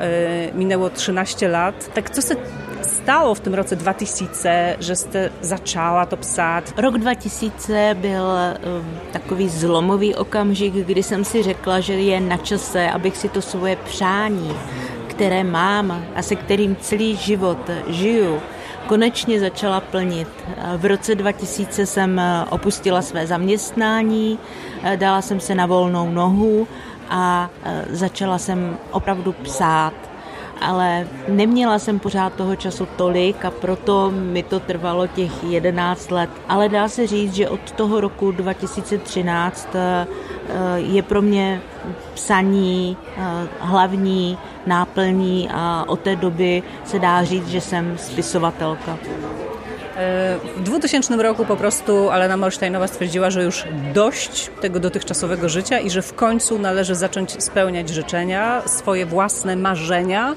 minęło 13 lat. Tak co se stało w tym roku 2000, że jste zaczęła to psát? Rok 2000 byl um, takový zlomový okamžik, kdy jsem si řekla, že je na čase, abych si to svoje přání, které mám a se kterým celý život žiju, konečně začala plnit. V roce 2000 jsem opustila své zaměstnání, dala jsem se na volnou nohu a začala jsem opravdu psát ale neměla jsem pořád toho času tolik a proto mi to trvalo těch 11 let. Ale dá se říct, že od toho roku 2013 eh, je pro mě psaní eh, hlavní náplní a od té doby se dá říct, že jsem spisovatelka. W 2000 roku po prostu Alena Molsteinowa stwierdziła, że już dość tego dotychczasowego życia i że w końcu należy zacząć spełniać życzenia, swoje własne marzenia.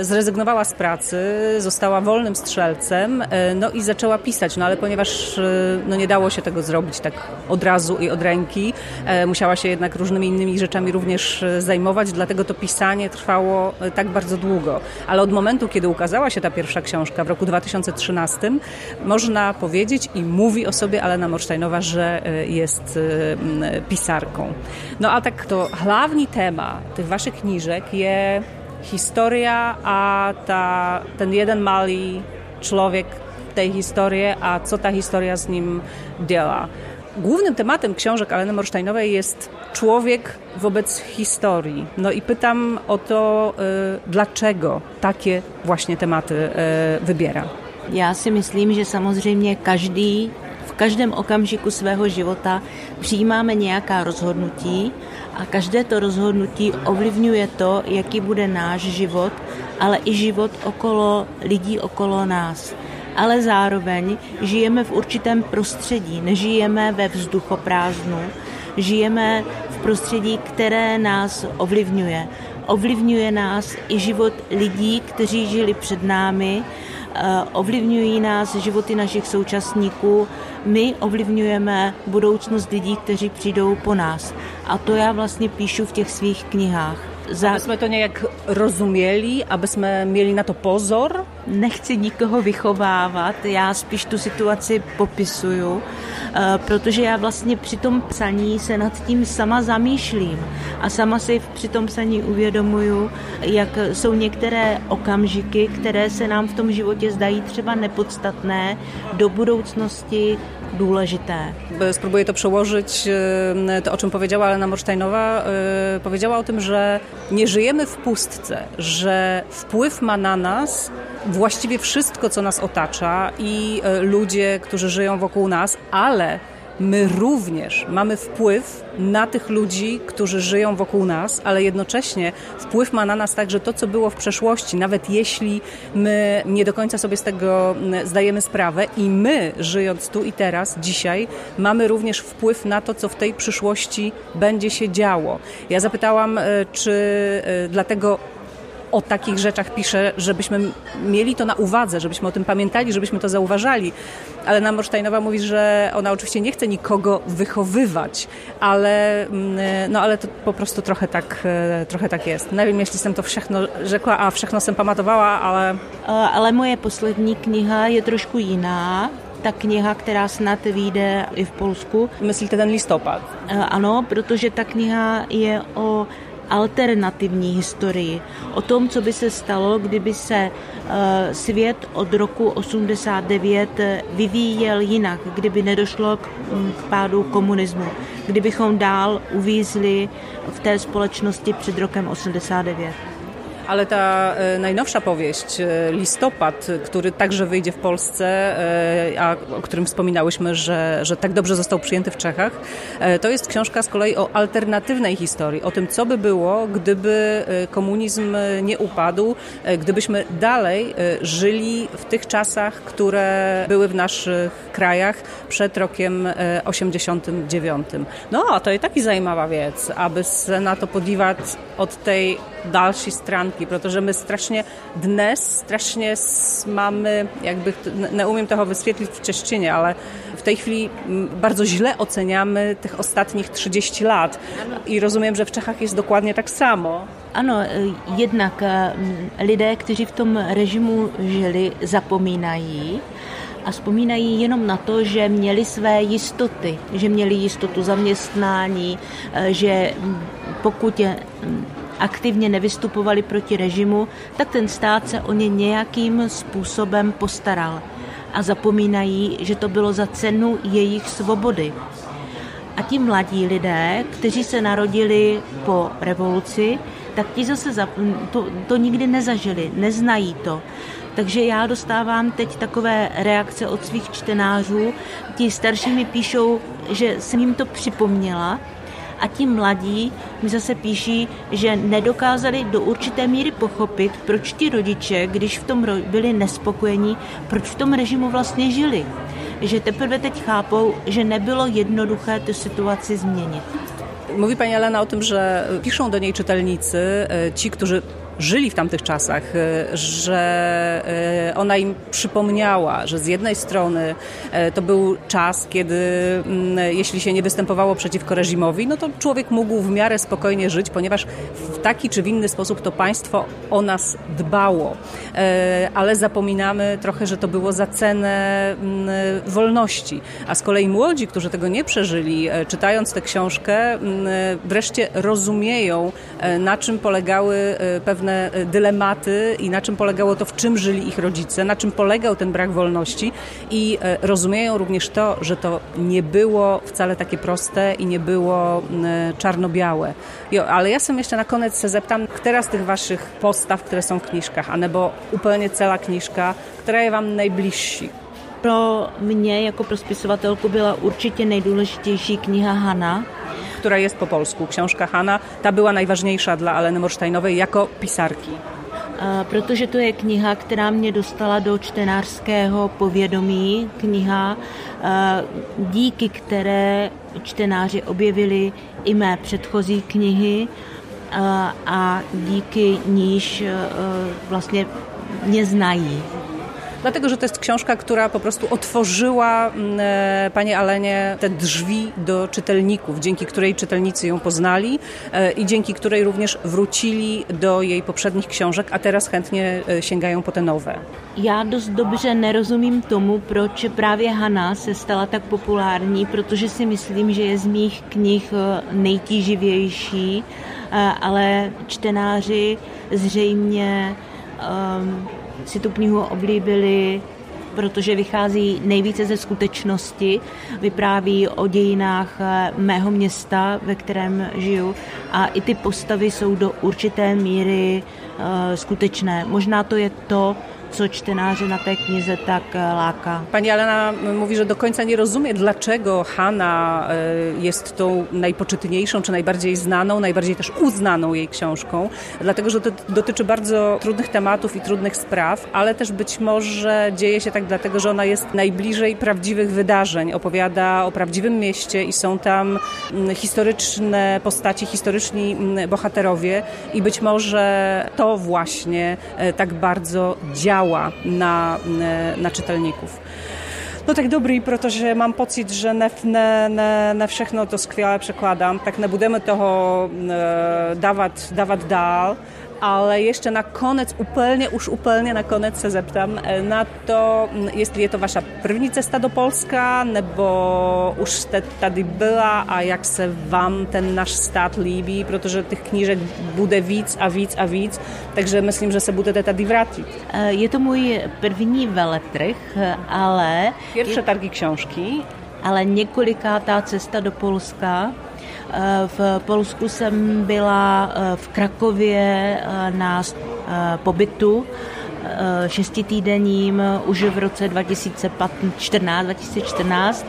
Zrezygnowała z pracy, została wolnym strzelcem e, no i zaczęła pisać, no ale ponieważ e, no nie dało się tego zrobić tak od razu i od ręki, e, musiała się jednak różnymi innymi rzeczami również zajmować, dlatego to pisanie trwało tak bardzo długo. Ale od momentu, kiedy ukazała się ta pierwsza książka w roku 2013 2013 można powiedzieć i mówi o sobie Alena Morsztajnowa, że e, jest e, pisarką. No a tak to główny temat tych waszych kniżek jest historia, a ta, ten jeden mały człowiek tej historii, a co ta historia z nim działa. Głównym tematem książek Aleny Morsztajnowej jest człowiek wobec historii. No i pytam o to, y, dlaczego takie właśnie tematy wybiera. Já si myslím, že samozřejmě každý v každém okamžiku svého života přijímáme nějaká rozhodnutí a každé to rozhodnutí ovlivňuje to, jaký bude náš život, ale i život okolo lidí okolo nás. Ale zároveň žijeme v určitém prostředí, nežijeme ve vzduchoprázdnu, žijeme v prostředí, které nás ovlivňuje. Ovlivňuje nás i život lidí, kteří žili před námi, ovlivňují nás životy našich současníků, my ovlivňujeme budoucnost lidí, kteří přijdou po nás. A to já vlastně píšu v těch svých knihách. Za... Abyśmy to nějak rozuměli, abychom měli na to pozor? Nechci nikoho vychovávat, já spíš tu situaci popisuju, eh, protože já vlastně při tom psaní se nad tím sama zamýšlím a sama si při tom psaní uvědomuju, jak jsou některé okamžiky, které se nám v tom životě zdají třeba nepodstatné, do budoucnosti důležité. Spróbuję to przełożyć, to o czym powiedziała Elena Morsztajnowa. E, powiedziała o tym, że nie żyjemy w pustce, że wpływ ma na nas właściwie wszystko, co nas otacza i e, ludzie, którzy żyją wokół nas, ale my również mamy wpływ na tych ludzi, którzy żyją wokół nas, ale jednocześnie wpływ ma na nas także to, co było w przeszłości, nawet jeśli my nie do końca sobie z tego zdajemy sprawę i my, żyjąc tu i teraz, dzisiaj, mamy również wpływ na to, co w tej przyszłości będzie się działo. Ja zapytałam, e, czy e, dlatego o takich rzeczach pisze, żebyśmy mieli to na uwadze, żebyśmy o tym pamiętali, żebyśmy to zauważali. Ale na Morsztajnowa mówi, że ona oczywiście nie chce nikogo wychowywać, ale, mm, no, ale to po prostu trochę tak, e, trochę tak jest. Nie wiem, jeśli jsem to všechno řekla a všechno jsem pamatovala, ale... E, ale moje poslední kniha je trošku jiná ta kniha, která snad vyjde i v Polsku. Myslíte ten listopad? E, ano, protože ta kniha je o alternativní historii, o tom, co by se stalo, kdyby se eh, svět od roku 89 vyvíjel jinak, kdyby nedošlo k mm, pádu komunismu, kdybychom dál uvízli v té společnosti před rokem 89. Ale ta e, najnowsza powieść, e, Listopad, który także wyjdzie w Polsce, e, a o którym wspominałyśmy, że, że tak dobrze został przyjęty w Czechach, to jest książka z kolei o alternatywnej historii, o tym, co by było, gdyby komunizm nie upadł, gdybyśmy dalej żyli w tych czasach, które były w naszych krajach przed rokiem 89. No, to i taki zajímavá věc, aby se na to podívat od tej další stránky, protože my strašně dnes strašně máme, jak bych, neumím toho vysvětlit v češtině, ale v tej chwili bardzo źle oceniamy tych ostatnich 30 lat i rozumím, že v Čechách je dokładnie tak samo. Ano, jednak lidé, kteří v tom režimu žili, zapomínají a vzpomínají jenom na to, že měli své jistoty, že měli jistotu zaměstnání, že pokud je aktivně nevystupovali proti režimu, tak ten stát se o ně nějakým způsobem postaral. A zapomínají, že to bylo za cenu jejich svobody. A ti mladí lidé, kteří se narodili po revoluci, tak ti zase za, to, to nikdy nezažili, neznají to. Takže já dostávám teď takové reakce od svých čtenářů. Ti starší mi píšou, že jsem jim to připomněla, a ti mladí mi zase píší, že nedokázali do určité míry pochopit, proč ti rodiče, když v tom byli nespokojení, proč v tom režimu vlastně žili. Že teprve teď chápou, že nebylo jednoduché tu situaci změnit. Mówi pani Elena o tym, że piszą do niej czytelnicy, e, ci, którzy żyli w tamtych czasach, e, że e, ona im przypomniała, że z jednej strony e, to był czas, kiedy mm, jeśli się nie występowało przeciwko reżimowi, no to człowiek mógł w miarę spokojnie żyć, ponieważ w taki czy w inny sposób to państwo o nas dbało. Ale zapominamy trochę, że to było za cenę mm, wolności. A z kolei młodzi, którzy tego nie przeżyli, czytając tę książkę, mm, wreszcie rozumieją, na czym polegały pewne e, dylematy i na czym polegało to, w czym żyli ich rodzice, na czym polegał ten brak wolności i e, rozumieją również to, że to nie było wcale takie proste i nie było e, czarno-białe. Ale ja sobie jeszcze na koniec se zeptam, która z tych waszych postaw, które są w kniżkach, anebo úplně celá knižka, která je vám nejbližší? Pro mě jako pro spisovatelku byla určitě nejdůležitější kniha Hana, która jest po polsku. Książka Hanna, ta była najważniejsza dla Aleny Morsztajnowej jako pisarki. Protože to je kniha, která mě dostala do čtenářského povědomí, kniha, díky které čtenáři objevili i mé předchozí knihy a díky níž vlastně mě znají. Dlatego że to jest książka, która po prostu otworzyła e, Panie Alenie te drzwi do czytelników, dzięki której czytelnicy ją poznali e, i dzięki której również wrócili do jej poprzednich książek, a teraz chętně e, sięgają po te nowe. Já dost dobře nerozumím tomu, proč právě Hana se stala tak populární, protože si myslím, že je z mých knih nejtíživější, ale čtenáři zřejmě um, si tu knihu oblíbili protože vychází nejvíce ze skutečnosti, vypráví o dějinách eh, mého města, ve kterém žiju a i ty postavy jsou do určité míry uh, skutečné. Možná to je to, co čtenáře na té knize tak e, láka. Pani Alena mówi, że do końca nie rozumie, dlaczego Hanna e, jest tą najpoczytniejszą, czy najbardziej znaną, najbardziej też uznaną jej książką, dlatego, że to dotyczy bardzo trudnych tematów i trudnych spraw, ale też być może dzieje się tak dlatego, że ona jest najbliżej prawdziwych wydarzeń, opowiada o prawdziwym mieście i są tam historyczne postaci, historyczni bohaterowie. I być może to właśnie e, tak bardzo działa działa na, na czytelników. No tak dobrý, protože mám pocit, že ne, ne, ne, ne všechno to skvěle překladám, tak nebudeme toho dávat, dávat dál ale jeszcze na koniec, upelnie, już upelnie na koniec się zeptam e, na to, jeśli to wasza první cesta do Polska, nebo już tady była, a jak se wam ten nasz stat líbí, protože tych knížek bude víc a víc a víc, takže myslím, že se budete tady vrátit. E, je to můj první veletrh, ale... Pierwsze targi książki. Ale několikátá cesta do Polska, Eh, v Polsku jsem byla eh, v Krakově eh, na pobytu šestitýdenním už v roce 2014-2014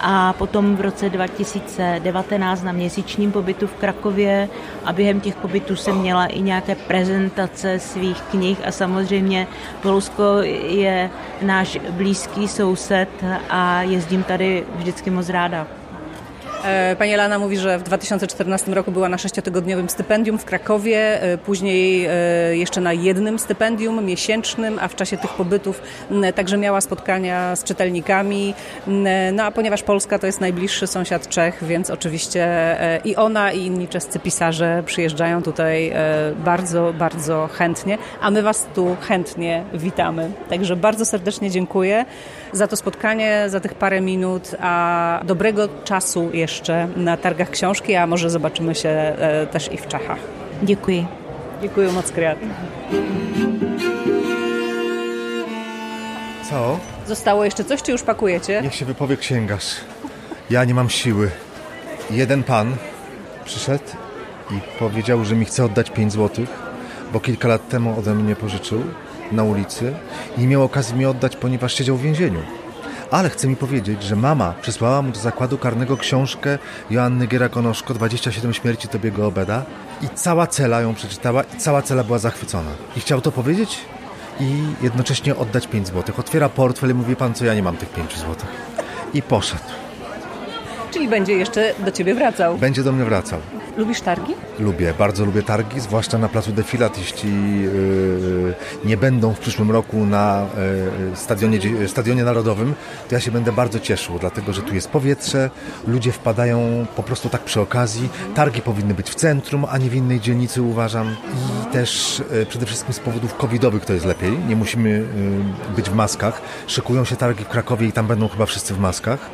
a potom v roce 2019 na měsíčním pobytu v Krakově a během těch pobytů jsem měla i nějaké prezentace svých knih a samozřejmě Polsko je náš blízký soused a jezdím tady vždycky moc ráda. E, pani Elana mówi, że w 2014 roku była na sześciotygodniowym stypendium w Krakowie, e, później e, jeszcze na jednym stypendium miesięcznym, a w czasie tych pobytów także miała spotkania z czytelnikami. No a ponieważ Polska to jest najbliższy sąsiad Czech, więc oczywiście i ona, i inni czescy pisarze przyjeżdżają tutaj bardzo, bardzo chętnie, a my Was tu chętnie witamy. Także bardzo serdecznie dziękuję za to spotkanie, za tych parę minut, a dobrego czasu jeszcze na targach książki, a może zobaczymy się e, też i w Czechach. Dziękuję. Dziękuję moc. Co? Zostało jeszcze coś, czy już pakujecie? Niech się wypowie księgarz. Ja nie mam siły. Jeden pan przyszedł i powiedział, że mi chce oddać 5 złotych, bo kilka lat temu ode mnie pożyczył na ulicy i nie miał okazji mi oddać, ponieważ siedział w więzieniu. Ale chce mi powiedzieć, że mama przysłała mu do zakładu karnego książkę Joanny Gierakonoszko 27 śmierci Tobiego Obeda i cała cela ją przeczytała i cała cela była zachwycona. I chciał to powiedzieć i jednocześnie oddać 5 złotych. Otwiera portfel i mówi pan co, ja nie mam tych 5 złotych. I poszedł. Czyli będzie jeszcze do ciebie wracał. Będzie do mnie wracał. Lubisz targi? Lubię, bardzo lubię targi, zwłaszcza na placu Defilat. Jeśli yy, nie będą w przyszłym roku na yy, stadionie, stadionie Narodowym, to ja się będę bardzo cieszył, dlatego że tu jest powietrze, ludzie wpadają po prostu tak przy okazji. Targi powinny być w centrum, a nie w innej dzielnicy, uważam. I też przede wszystkim z powodów covidowych to jest lepiej. Nie musimy być w maskach. Szykują się targi w Krakowie i tam będą chyba wszyscy w maskach.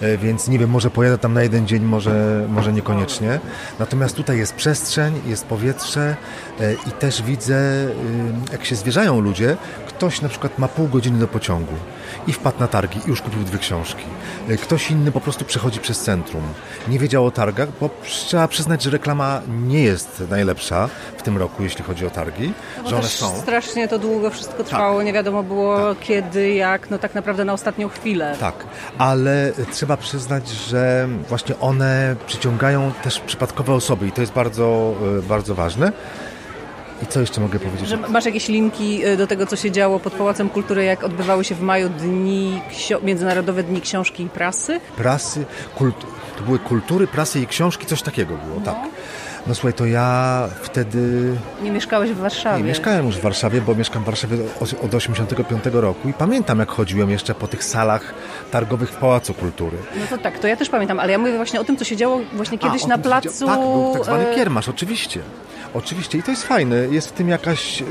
E, więc nie wiem, może pojadę tam na jeden dzień, może, może niekoniecznie. Natomiast tutaj jest przestrzeń, jest powietrze e, i też widzę, y, jak się zwierzają ludzie, ktoś na przykład ma pół godziny do pociągu i wpadł na targi i już kupił dwie książki. E, ktoś inny po prostu przechodzi przez centrum. Nie wiedział o targach, bo trzeba przyznać, że reklama nie jest najlepsza w tym roku, jeśli chodzi o targi, no że one są. Strasznie to długo wszystko trwało, tak. nie wiadomo było tak. kiedy, jak, no tak naprawdę na ostatnią chwilę. Tak, ale trzeba przyznać, że właśnie one przyciągają też przypadkowe osoby i to jest bardzo, e, bardzo ważne. I co jeszcze mogę powiedzieć? Że masz jakieś linki y, do tego, co się działo pod Pałacem Kultury, jak odbywały się w maju dni, Międzynarodowe Dni Książki i Prasy? Prasy, kult, to były kultury, prasy i książki, coś takiego było, no. tak. No słuchaj, to ja wtedy Nie mieszkałeś w Warszawie. nie, mieszkałem już w Warszawie, bo mieszkam w Warszawie od- od 85 roku i pamiętam jak chodziłem jeszcze po tych salach targowych w Pałacu Kultury. No to tak, to ja też pamiętam, ale ja mówię właśnie o tym, co się działo właśnie kiedyś A, na tym placu. Tak, był tak zwany e, kiermasz, oczywiście. Oczywiście i to jest fajne. Jest w tym jakaś... y,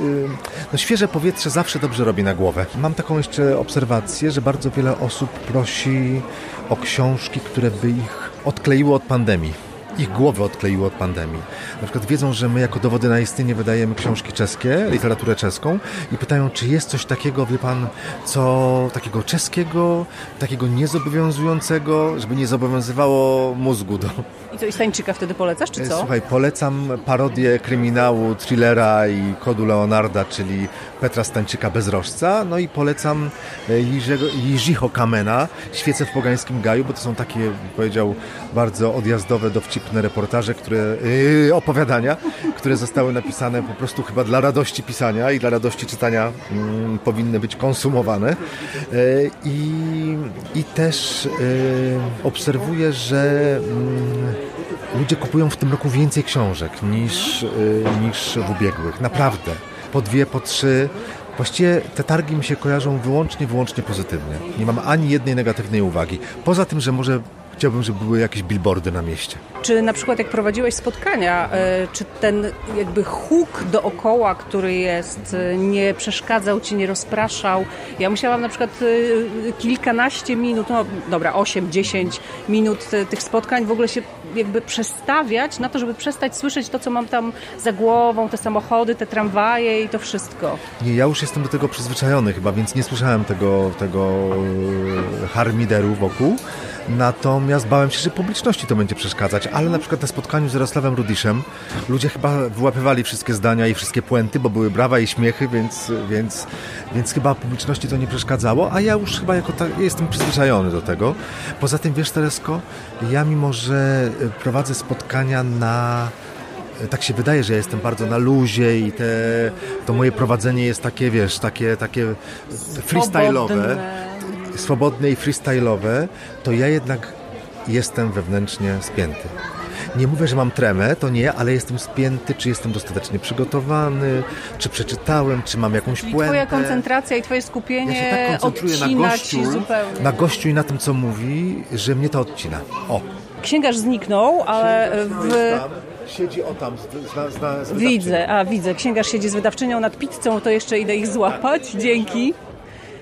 No świeże powietrze zawsze dobrze robi na głowę. Mam taką jeszcze obserwację, że bardzo wiele osób prosi o książki, które by ich odkleiły od pandemii. Ich głowy odkleiły od pandemii. Na przykład wiedzą, że my jako dowody na istnienie wydajemy książki czeskie, literaturę czeską i pytają, czy jest coś takiego, wie pan, co takiego czeskiego, takiego niezobowiązującego, żeby nie zobowiązywało mózgu do, I co, i Stańczyka wtedy polecasz, czy E, co? Słuchaj, polecam parodię kryminału, thrillera i kodu Leonarda, czyli Petra Stańczyka Bezrożca. No i polecam e, Jirzego, Jiřího Kamena, Świece w pogańskim gaju, bo to są takie, powiedział, bardzo odjazdowe, dowcipne reportaże, które, yy, opowiadania, które zostały napisane po prostu chyba dla radości pisania i dla radości czytania mm, powinny być konsumowane. E, I, i też e, obserwuję, że mm, ludzie kupują w tym roku więcej książek niż, y, niż w ubiegłych. Naprawdę. Po dwie, po trzy. Właściwie te targi mi się kojarzą wyłącznie, wyłącznie pozytywnie. Nie mam ani jednej negatywnej uwagi. Poza tym, że może chciałbym, żeby były jakieś billboardy na mieście. Czy na przykład jak prowadziłeś spotkania, e, czy ten jakby huk dookoła, który jest, e, nie przeszkadzał ci, nie rozpraszał? Ja musiałam na przykład e, kilkanaście minut, no dobra, 8-10 minut tych spotkań w ogóle się jakby przestawiać na to, żeby przestać słyszeć to, co mam tam za głową, te samochody, te tramwaje i to wszystko. Nie, ja już jestem do tego przyzwyczajony chyba, więc nie słyszałem tego, tego harmideru wokół. Natomiast bałem się, że publiczności to będzie przeszkadzać, ale na przykład na spotkaniu z Jarosławem Rudiszem ludzie chyba wyłapywali wszystkie zdania i wszystkie puenty, bo były brawa i śmiechy, więc, więc, więc chyba publiczności to nie przeszkadzało, a ja już chyba jako tak jestem przyzwyczajony do tego. Poza tym, wiesz Teresko, ja mimo, że e, prowadzę spotkania na tak się wydaje, że ja jestem bardzo na luzie i te, to moje prowadzenie jest takie, wiesz, takie, takie freestyle'owe, Swobodne. i freestyle'owe, to ja jednak jestem wewnętrznie spięty. Nie mówię, że mam tremę, to nie, ale jestem spięty, czy jestem dostatecznie przygotowany, czy przeczytałem, czy mam jakąś Czyli puentę. twoja koncentracja i twoje Ja się skupienie tak koncentruję na gościu, ci zupełnie. na gościu i na tym, co mówi, że mnie to odcina. O, Księgarz zniknął, ale w... siedzi o tam, z, z, z, z Widzę, a widzę. Księgarz siedzi z wydawczynią nad pizzą, to jeszcze idę ich złapać. Dzięki.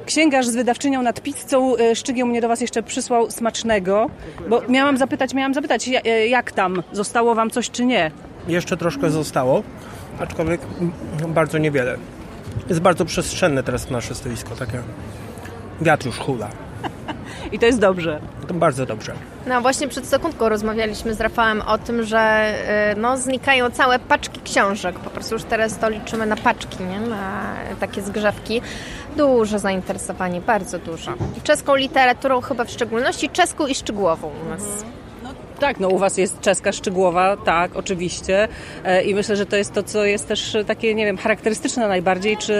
Księgarz z wydawczynią nad pizzą, e, Szczygieł mnie do Was jeszcze przysłał smacznego, bo miałam zapytać, miałam zapytać, e, jak tam? Zostało Wam coś czy nie? Jeszcze troszkę zostało, aczkolwiek bardzo niewiele. Jest bardzo przestrzenne teraz nasze stoisko, takie wiatr już hula. I to jest dobrze. To bardzo dobrze. No właśnie przed sekundką rozmawialiśmy z Rafałem o tym, że y, no, znikają całe paczki książek. Po prostu już teraz to liczymy na paczki, nie? na takie zgrzewki. Duże zainteresowanie, bardzo duże. Czeską literaturą chyba w szczególności, czeską i szczegółową u nas. Tak, no u Was jest czeska szczegółowa, tak, oczywiście. E, I myślę, że to jest to, co jest też takie, nie wiem, charakterystyczne najbardziej, czy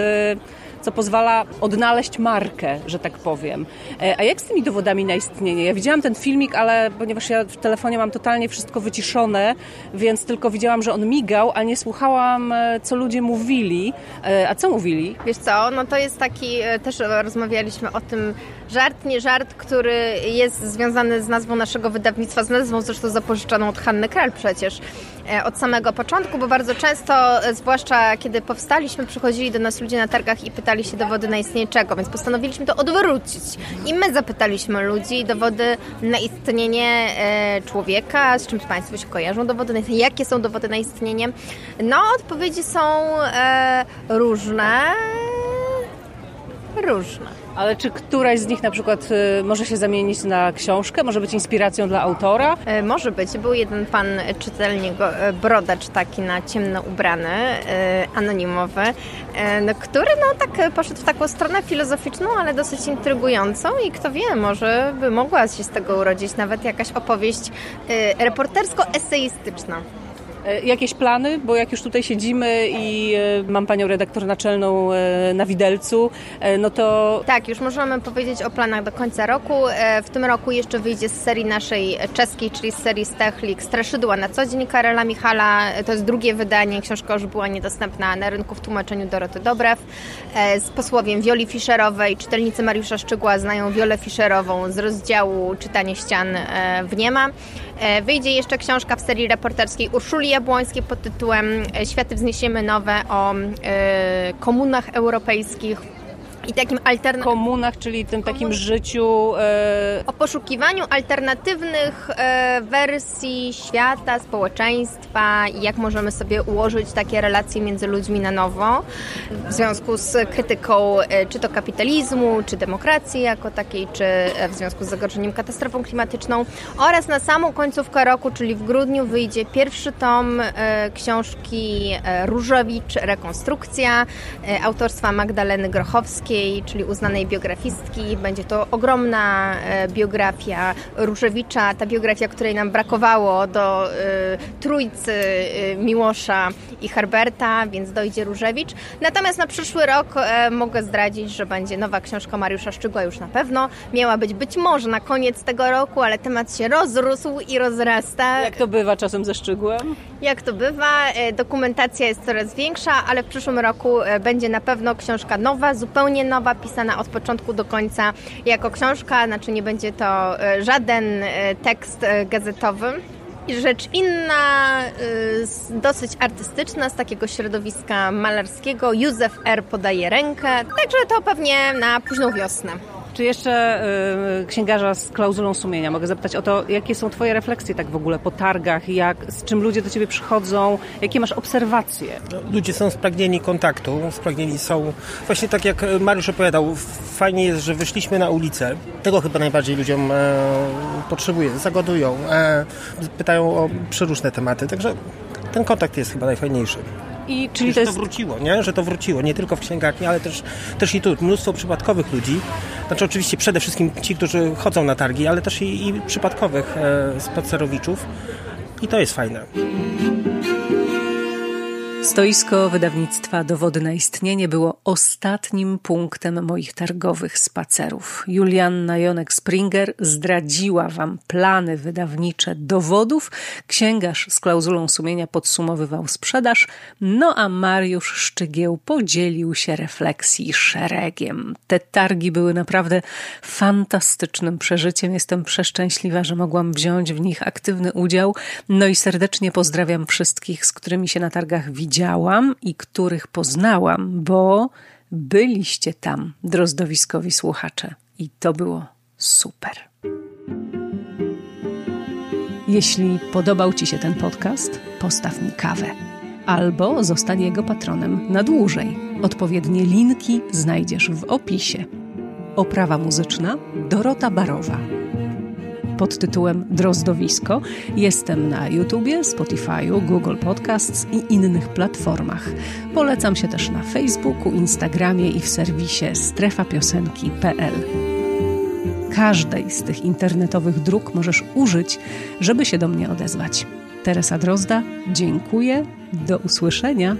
co pozwala odnaleźć markę, że tak powiem. E, A jak z tymi dowodami na istnienie? Ja widziałam ten filmik, ale ponieważ ja w telefonie mam totalnie wszystko wyciszone, więc tylko widziałam, że on migał, a nie słuchałam, e, co ludzie mówili. E, A co mówili? Wiesz co, no to jest taki, też rozmawialiśmy o tym, żart, nie żart, który jest związany z nazwą naszego wydawnictwa, z nazwą zresztą zapożyczoną od Hanny Kral przecież, od samego początku, bo bardzo często, e, zwłaszcza kiedy powstaliśmy, przychodzili do nas ludzie na targach i pytali się dowody na istnienie czego, więc postanowiliśmy to odwrócić. I my zapytaliśmy ludzi dowody na istnienie e, człowieka, z czym Państwo się kojarzą dowody jakie są dowody na istnienie. No, odpowiedzi są e, różne. Różne. Ale czy któraś z nich na przykład e, może się zamienić na książkę, może być inspiracją dla autora? E, Może być. Był jeden pan czytelnik, e, brodacz taki na ciemno ubrany, e, anonimowy, no, który no tak poszedł w taką stronę filozoficzną, ale dosyć intrygującą i kto wie, może by mogła się z tego urodzić nawet jakaś opowieść reportersko-eseistyczna. E, jakieś plany? Bo jak już tutaj siedzimy i e, mam panią redaktor naczelną e, na widelcu, no to... Tak, już możemy powiedzieć o planach do końca roku. W tym roku jeszcze wyjdzie z serii naszej czeskiej, czyli z serii Stechlik Straszydła na co dzień Karola Michala. To jest drugie wydanie. Książka już była niedostępna na rynku w tłumaczeniu Doroty Dobrew. Z posłowiem Wioli Fischerowej. Czytelnicy Mariusza Szczygła znają Wiolę Fischerową z rozdziału Czytanie ścian w Niema. Wyjdzie jeszcze książka w serii reporterskiej Urszuli Jabłońskiej pod tytułem e, Światy wzniesiemy nowe o e, komunach europejskich i takim alternatywnym... Komunach, czyli tym takim życiu... E... O poszukiwaniu alternatywnych e, wersji świata, społeczeństwa i jak możemy sobie ułożyć takie relacje między ludźmi na nowo w związku z krytyką e, czy to kapitalizmu, czy demokracji jako takiej, czy w związku z zagrożeniem katastrofą klimatyczną. Oraz na samą końcówkę roku, czyli w grudniu wyjdzie pierwszy tom e, książki e, Różowicz Rekonstrukcja e, autorstwa Magdaleny Grochowskiej czyli uznanej biografistki. Będzie to ogromna e, biografia Różewicza, ta biografia, której nam brakowało do e, trójcy e, Miłosza i Herberta, więc dojdzie Różewicz. Natomiast na przyszły rok mogę zdradzić, że będzie nowa książka Mariusza Szczygła już na pewno. Miała być być może na koniec tego roku, ale temat się rozrósł i rozrasta. Jak to bywa czasem ze Szczygłem? Jak to bywa, dokumentacja jest coraz większa, ale w przyszłym roku będzie na pewno książka nowa, zupełnie nowa, pisana od początku do końca jako książka, znaczy nie będzie to e, żaden e, tekst e, gazetowy. Rzecz inna, dosyć artystyczna, z takiego środowiska malarskiego. Józef R. podaje rękę, także to pewnie na późną wiosnę. Czy jeszcze y, księgarza z klauzulą sumienia? Mogę zapytać o to, jakie są Twoje refleksje tak w ogóle po targach, jak, z czym ludzie do Ciebie przychodzą, jakie masz obserwacje? No, ludzie są spragnieni kontaktu, spragnieni są, właśnie tak jak Mariusz opowiadał, fajnie jest, że wyszliśmy na ulicę. Tego chyba najbardziej ludziom e, potrzebuje. Zagodują, e, pytają o przeróżne tematy, także ten kontakt jest chyba najfajniejszy. I czyli to, jest... to wróciło, nie? Że to wróciło, nie tylko w księgarni, ale też, też i tu mnóstwo przypadkowych ludzi. Znaczy oczywiście przede wszystkim ci, którzy chodzą na targi, ale też i, i przypadkowych e, spacerowiczów. I to jest fajne. Stoisko wydawnictwa Dowody na istnienie było ostatnim punktem moich targowych spacerów. Julianna Jonek-Springer zdradziła wam plany wydawnicze dowodów, księgarz z klauzulą sumienia podsumowywał sprzedaż, no a Mariusz Szczygieł podzielił się refleksji szeregiem. Te targi były naprawdę fantastycznym przeżyciem. Jestem przeszczęśliwa, że mogłam wziąć w nich aktywny udział. No i serdecznie pozdrawiam wszystkich, z którymi się na targach widziałam widziałam i których poznałam, bo byliście tam, drozdowiskowi słuchacze. I to było super. Jeśli podobał Ci się ten podcast, postaw mi kawę albo zostań jego patronem na dłużej. Odpowiednie linki znajdziesz w opisie. Oprawa muzyczna Dorota Barowa pod tytułem Drozdowisko. Jestem na YouTubie, Spotify'u, Google Podcasts i innych platformach. Polecam się też na Facebooku, Instagramie i w serwisie strefapiosenki.pl. Każdej z tych internetowych dróg możesz użyć, żeby się do mnie odezwać. Teresa Drozda, dziękuję, do usłyszenia.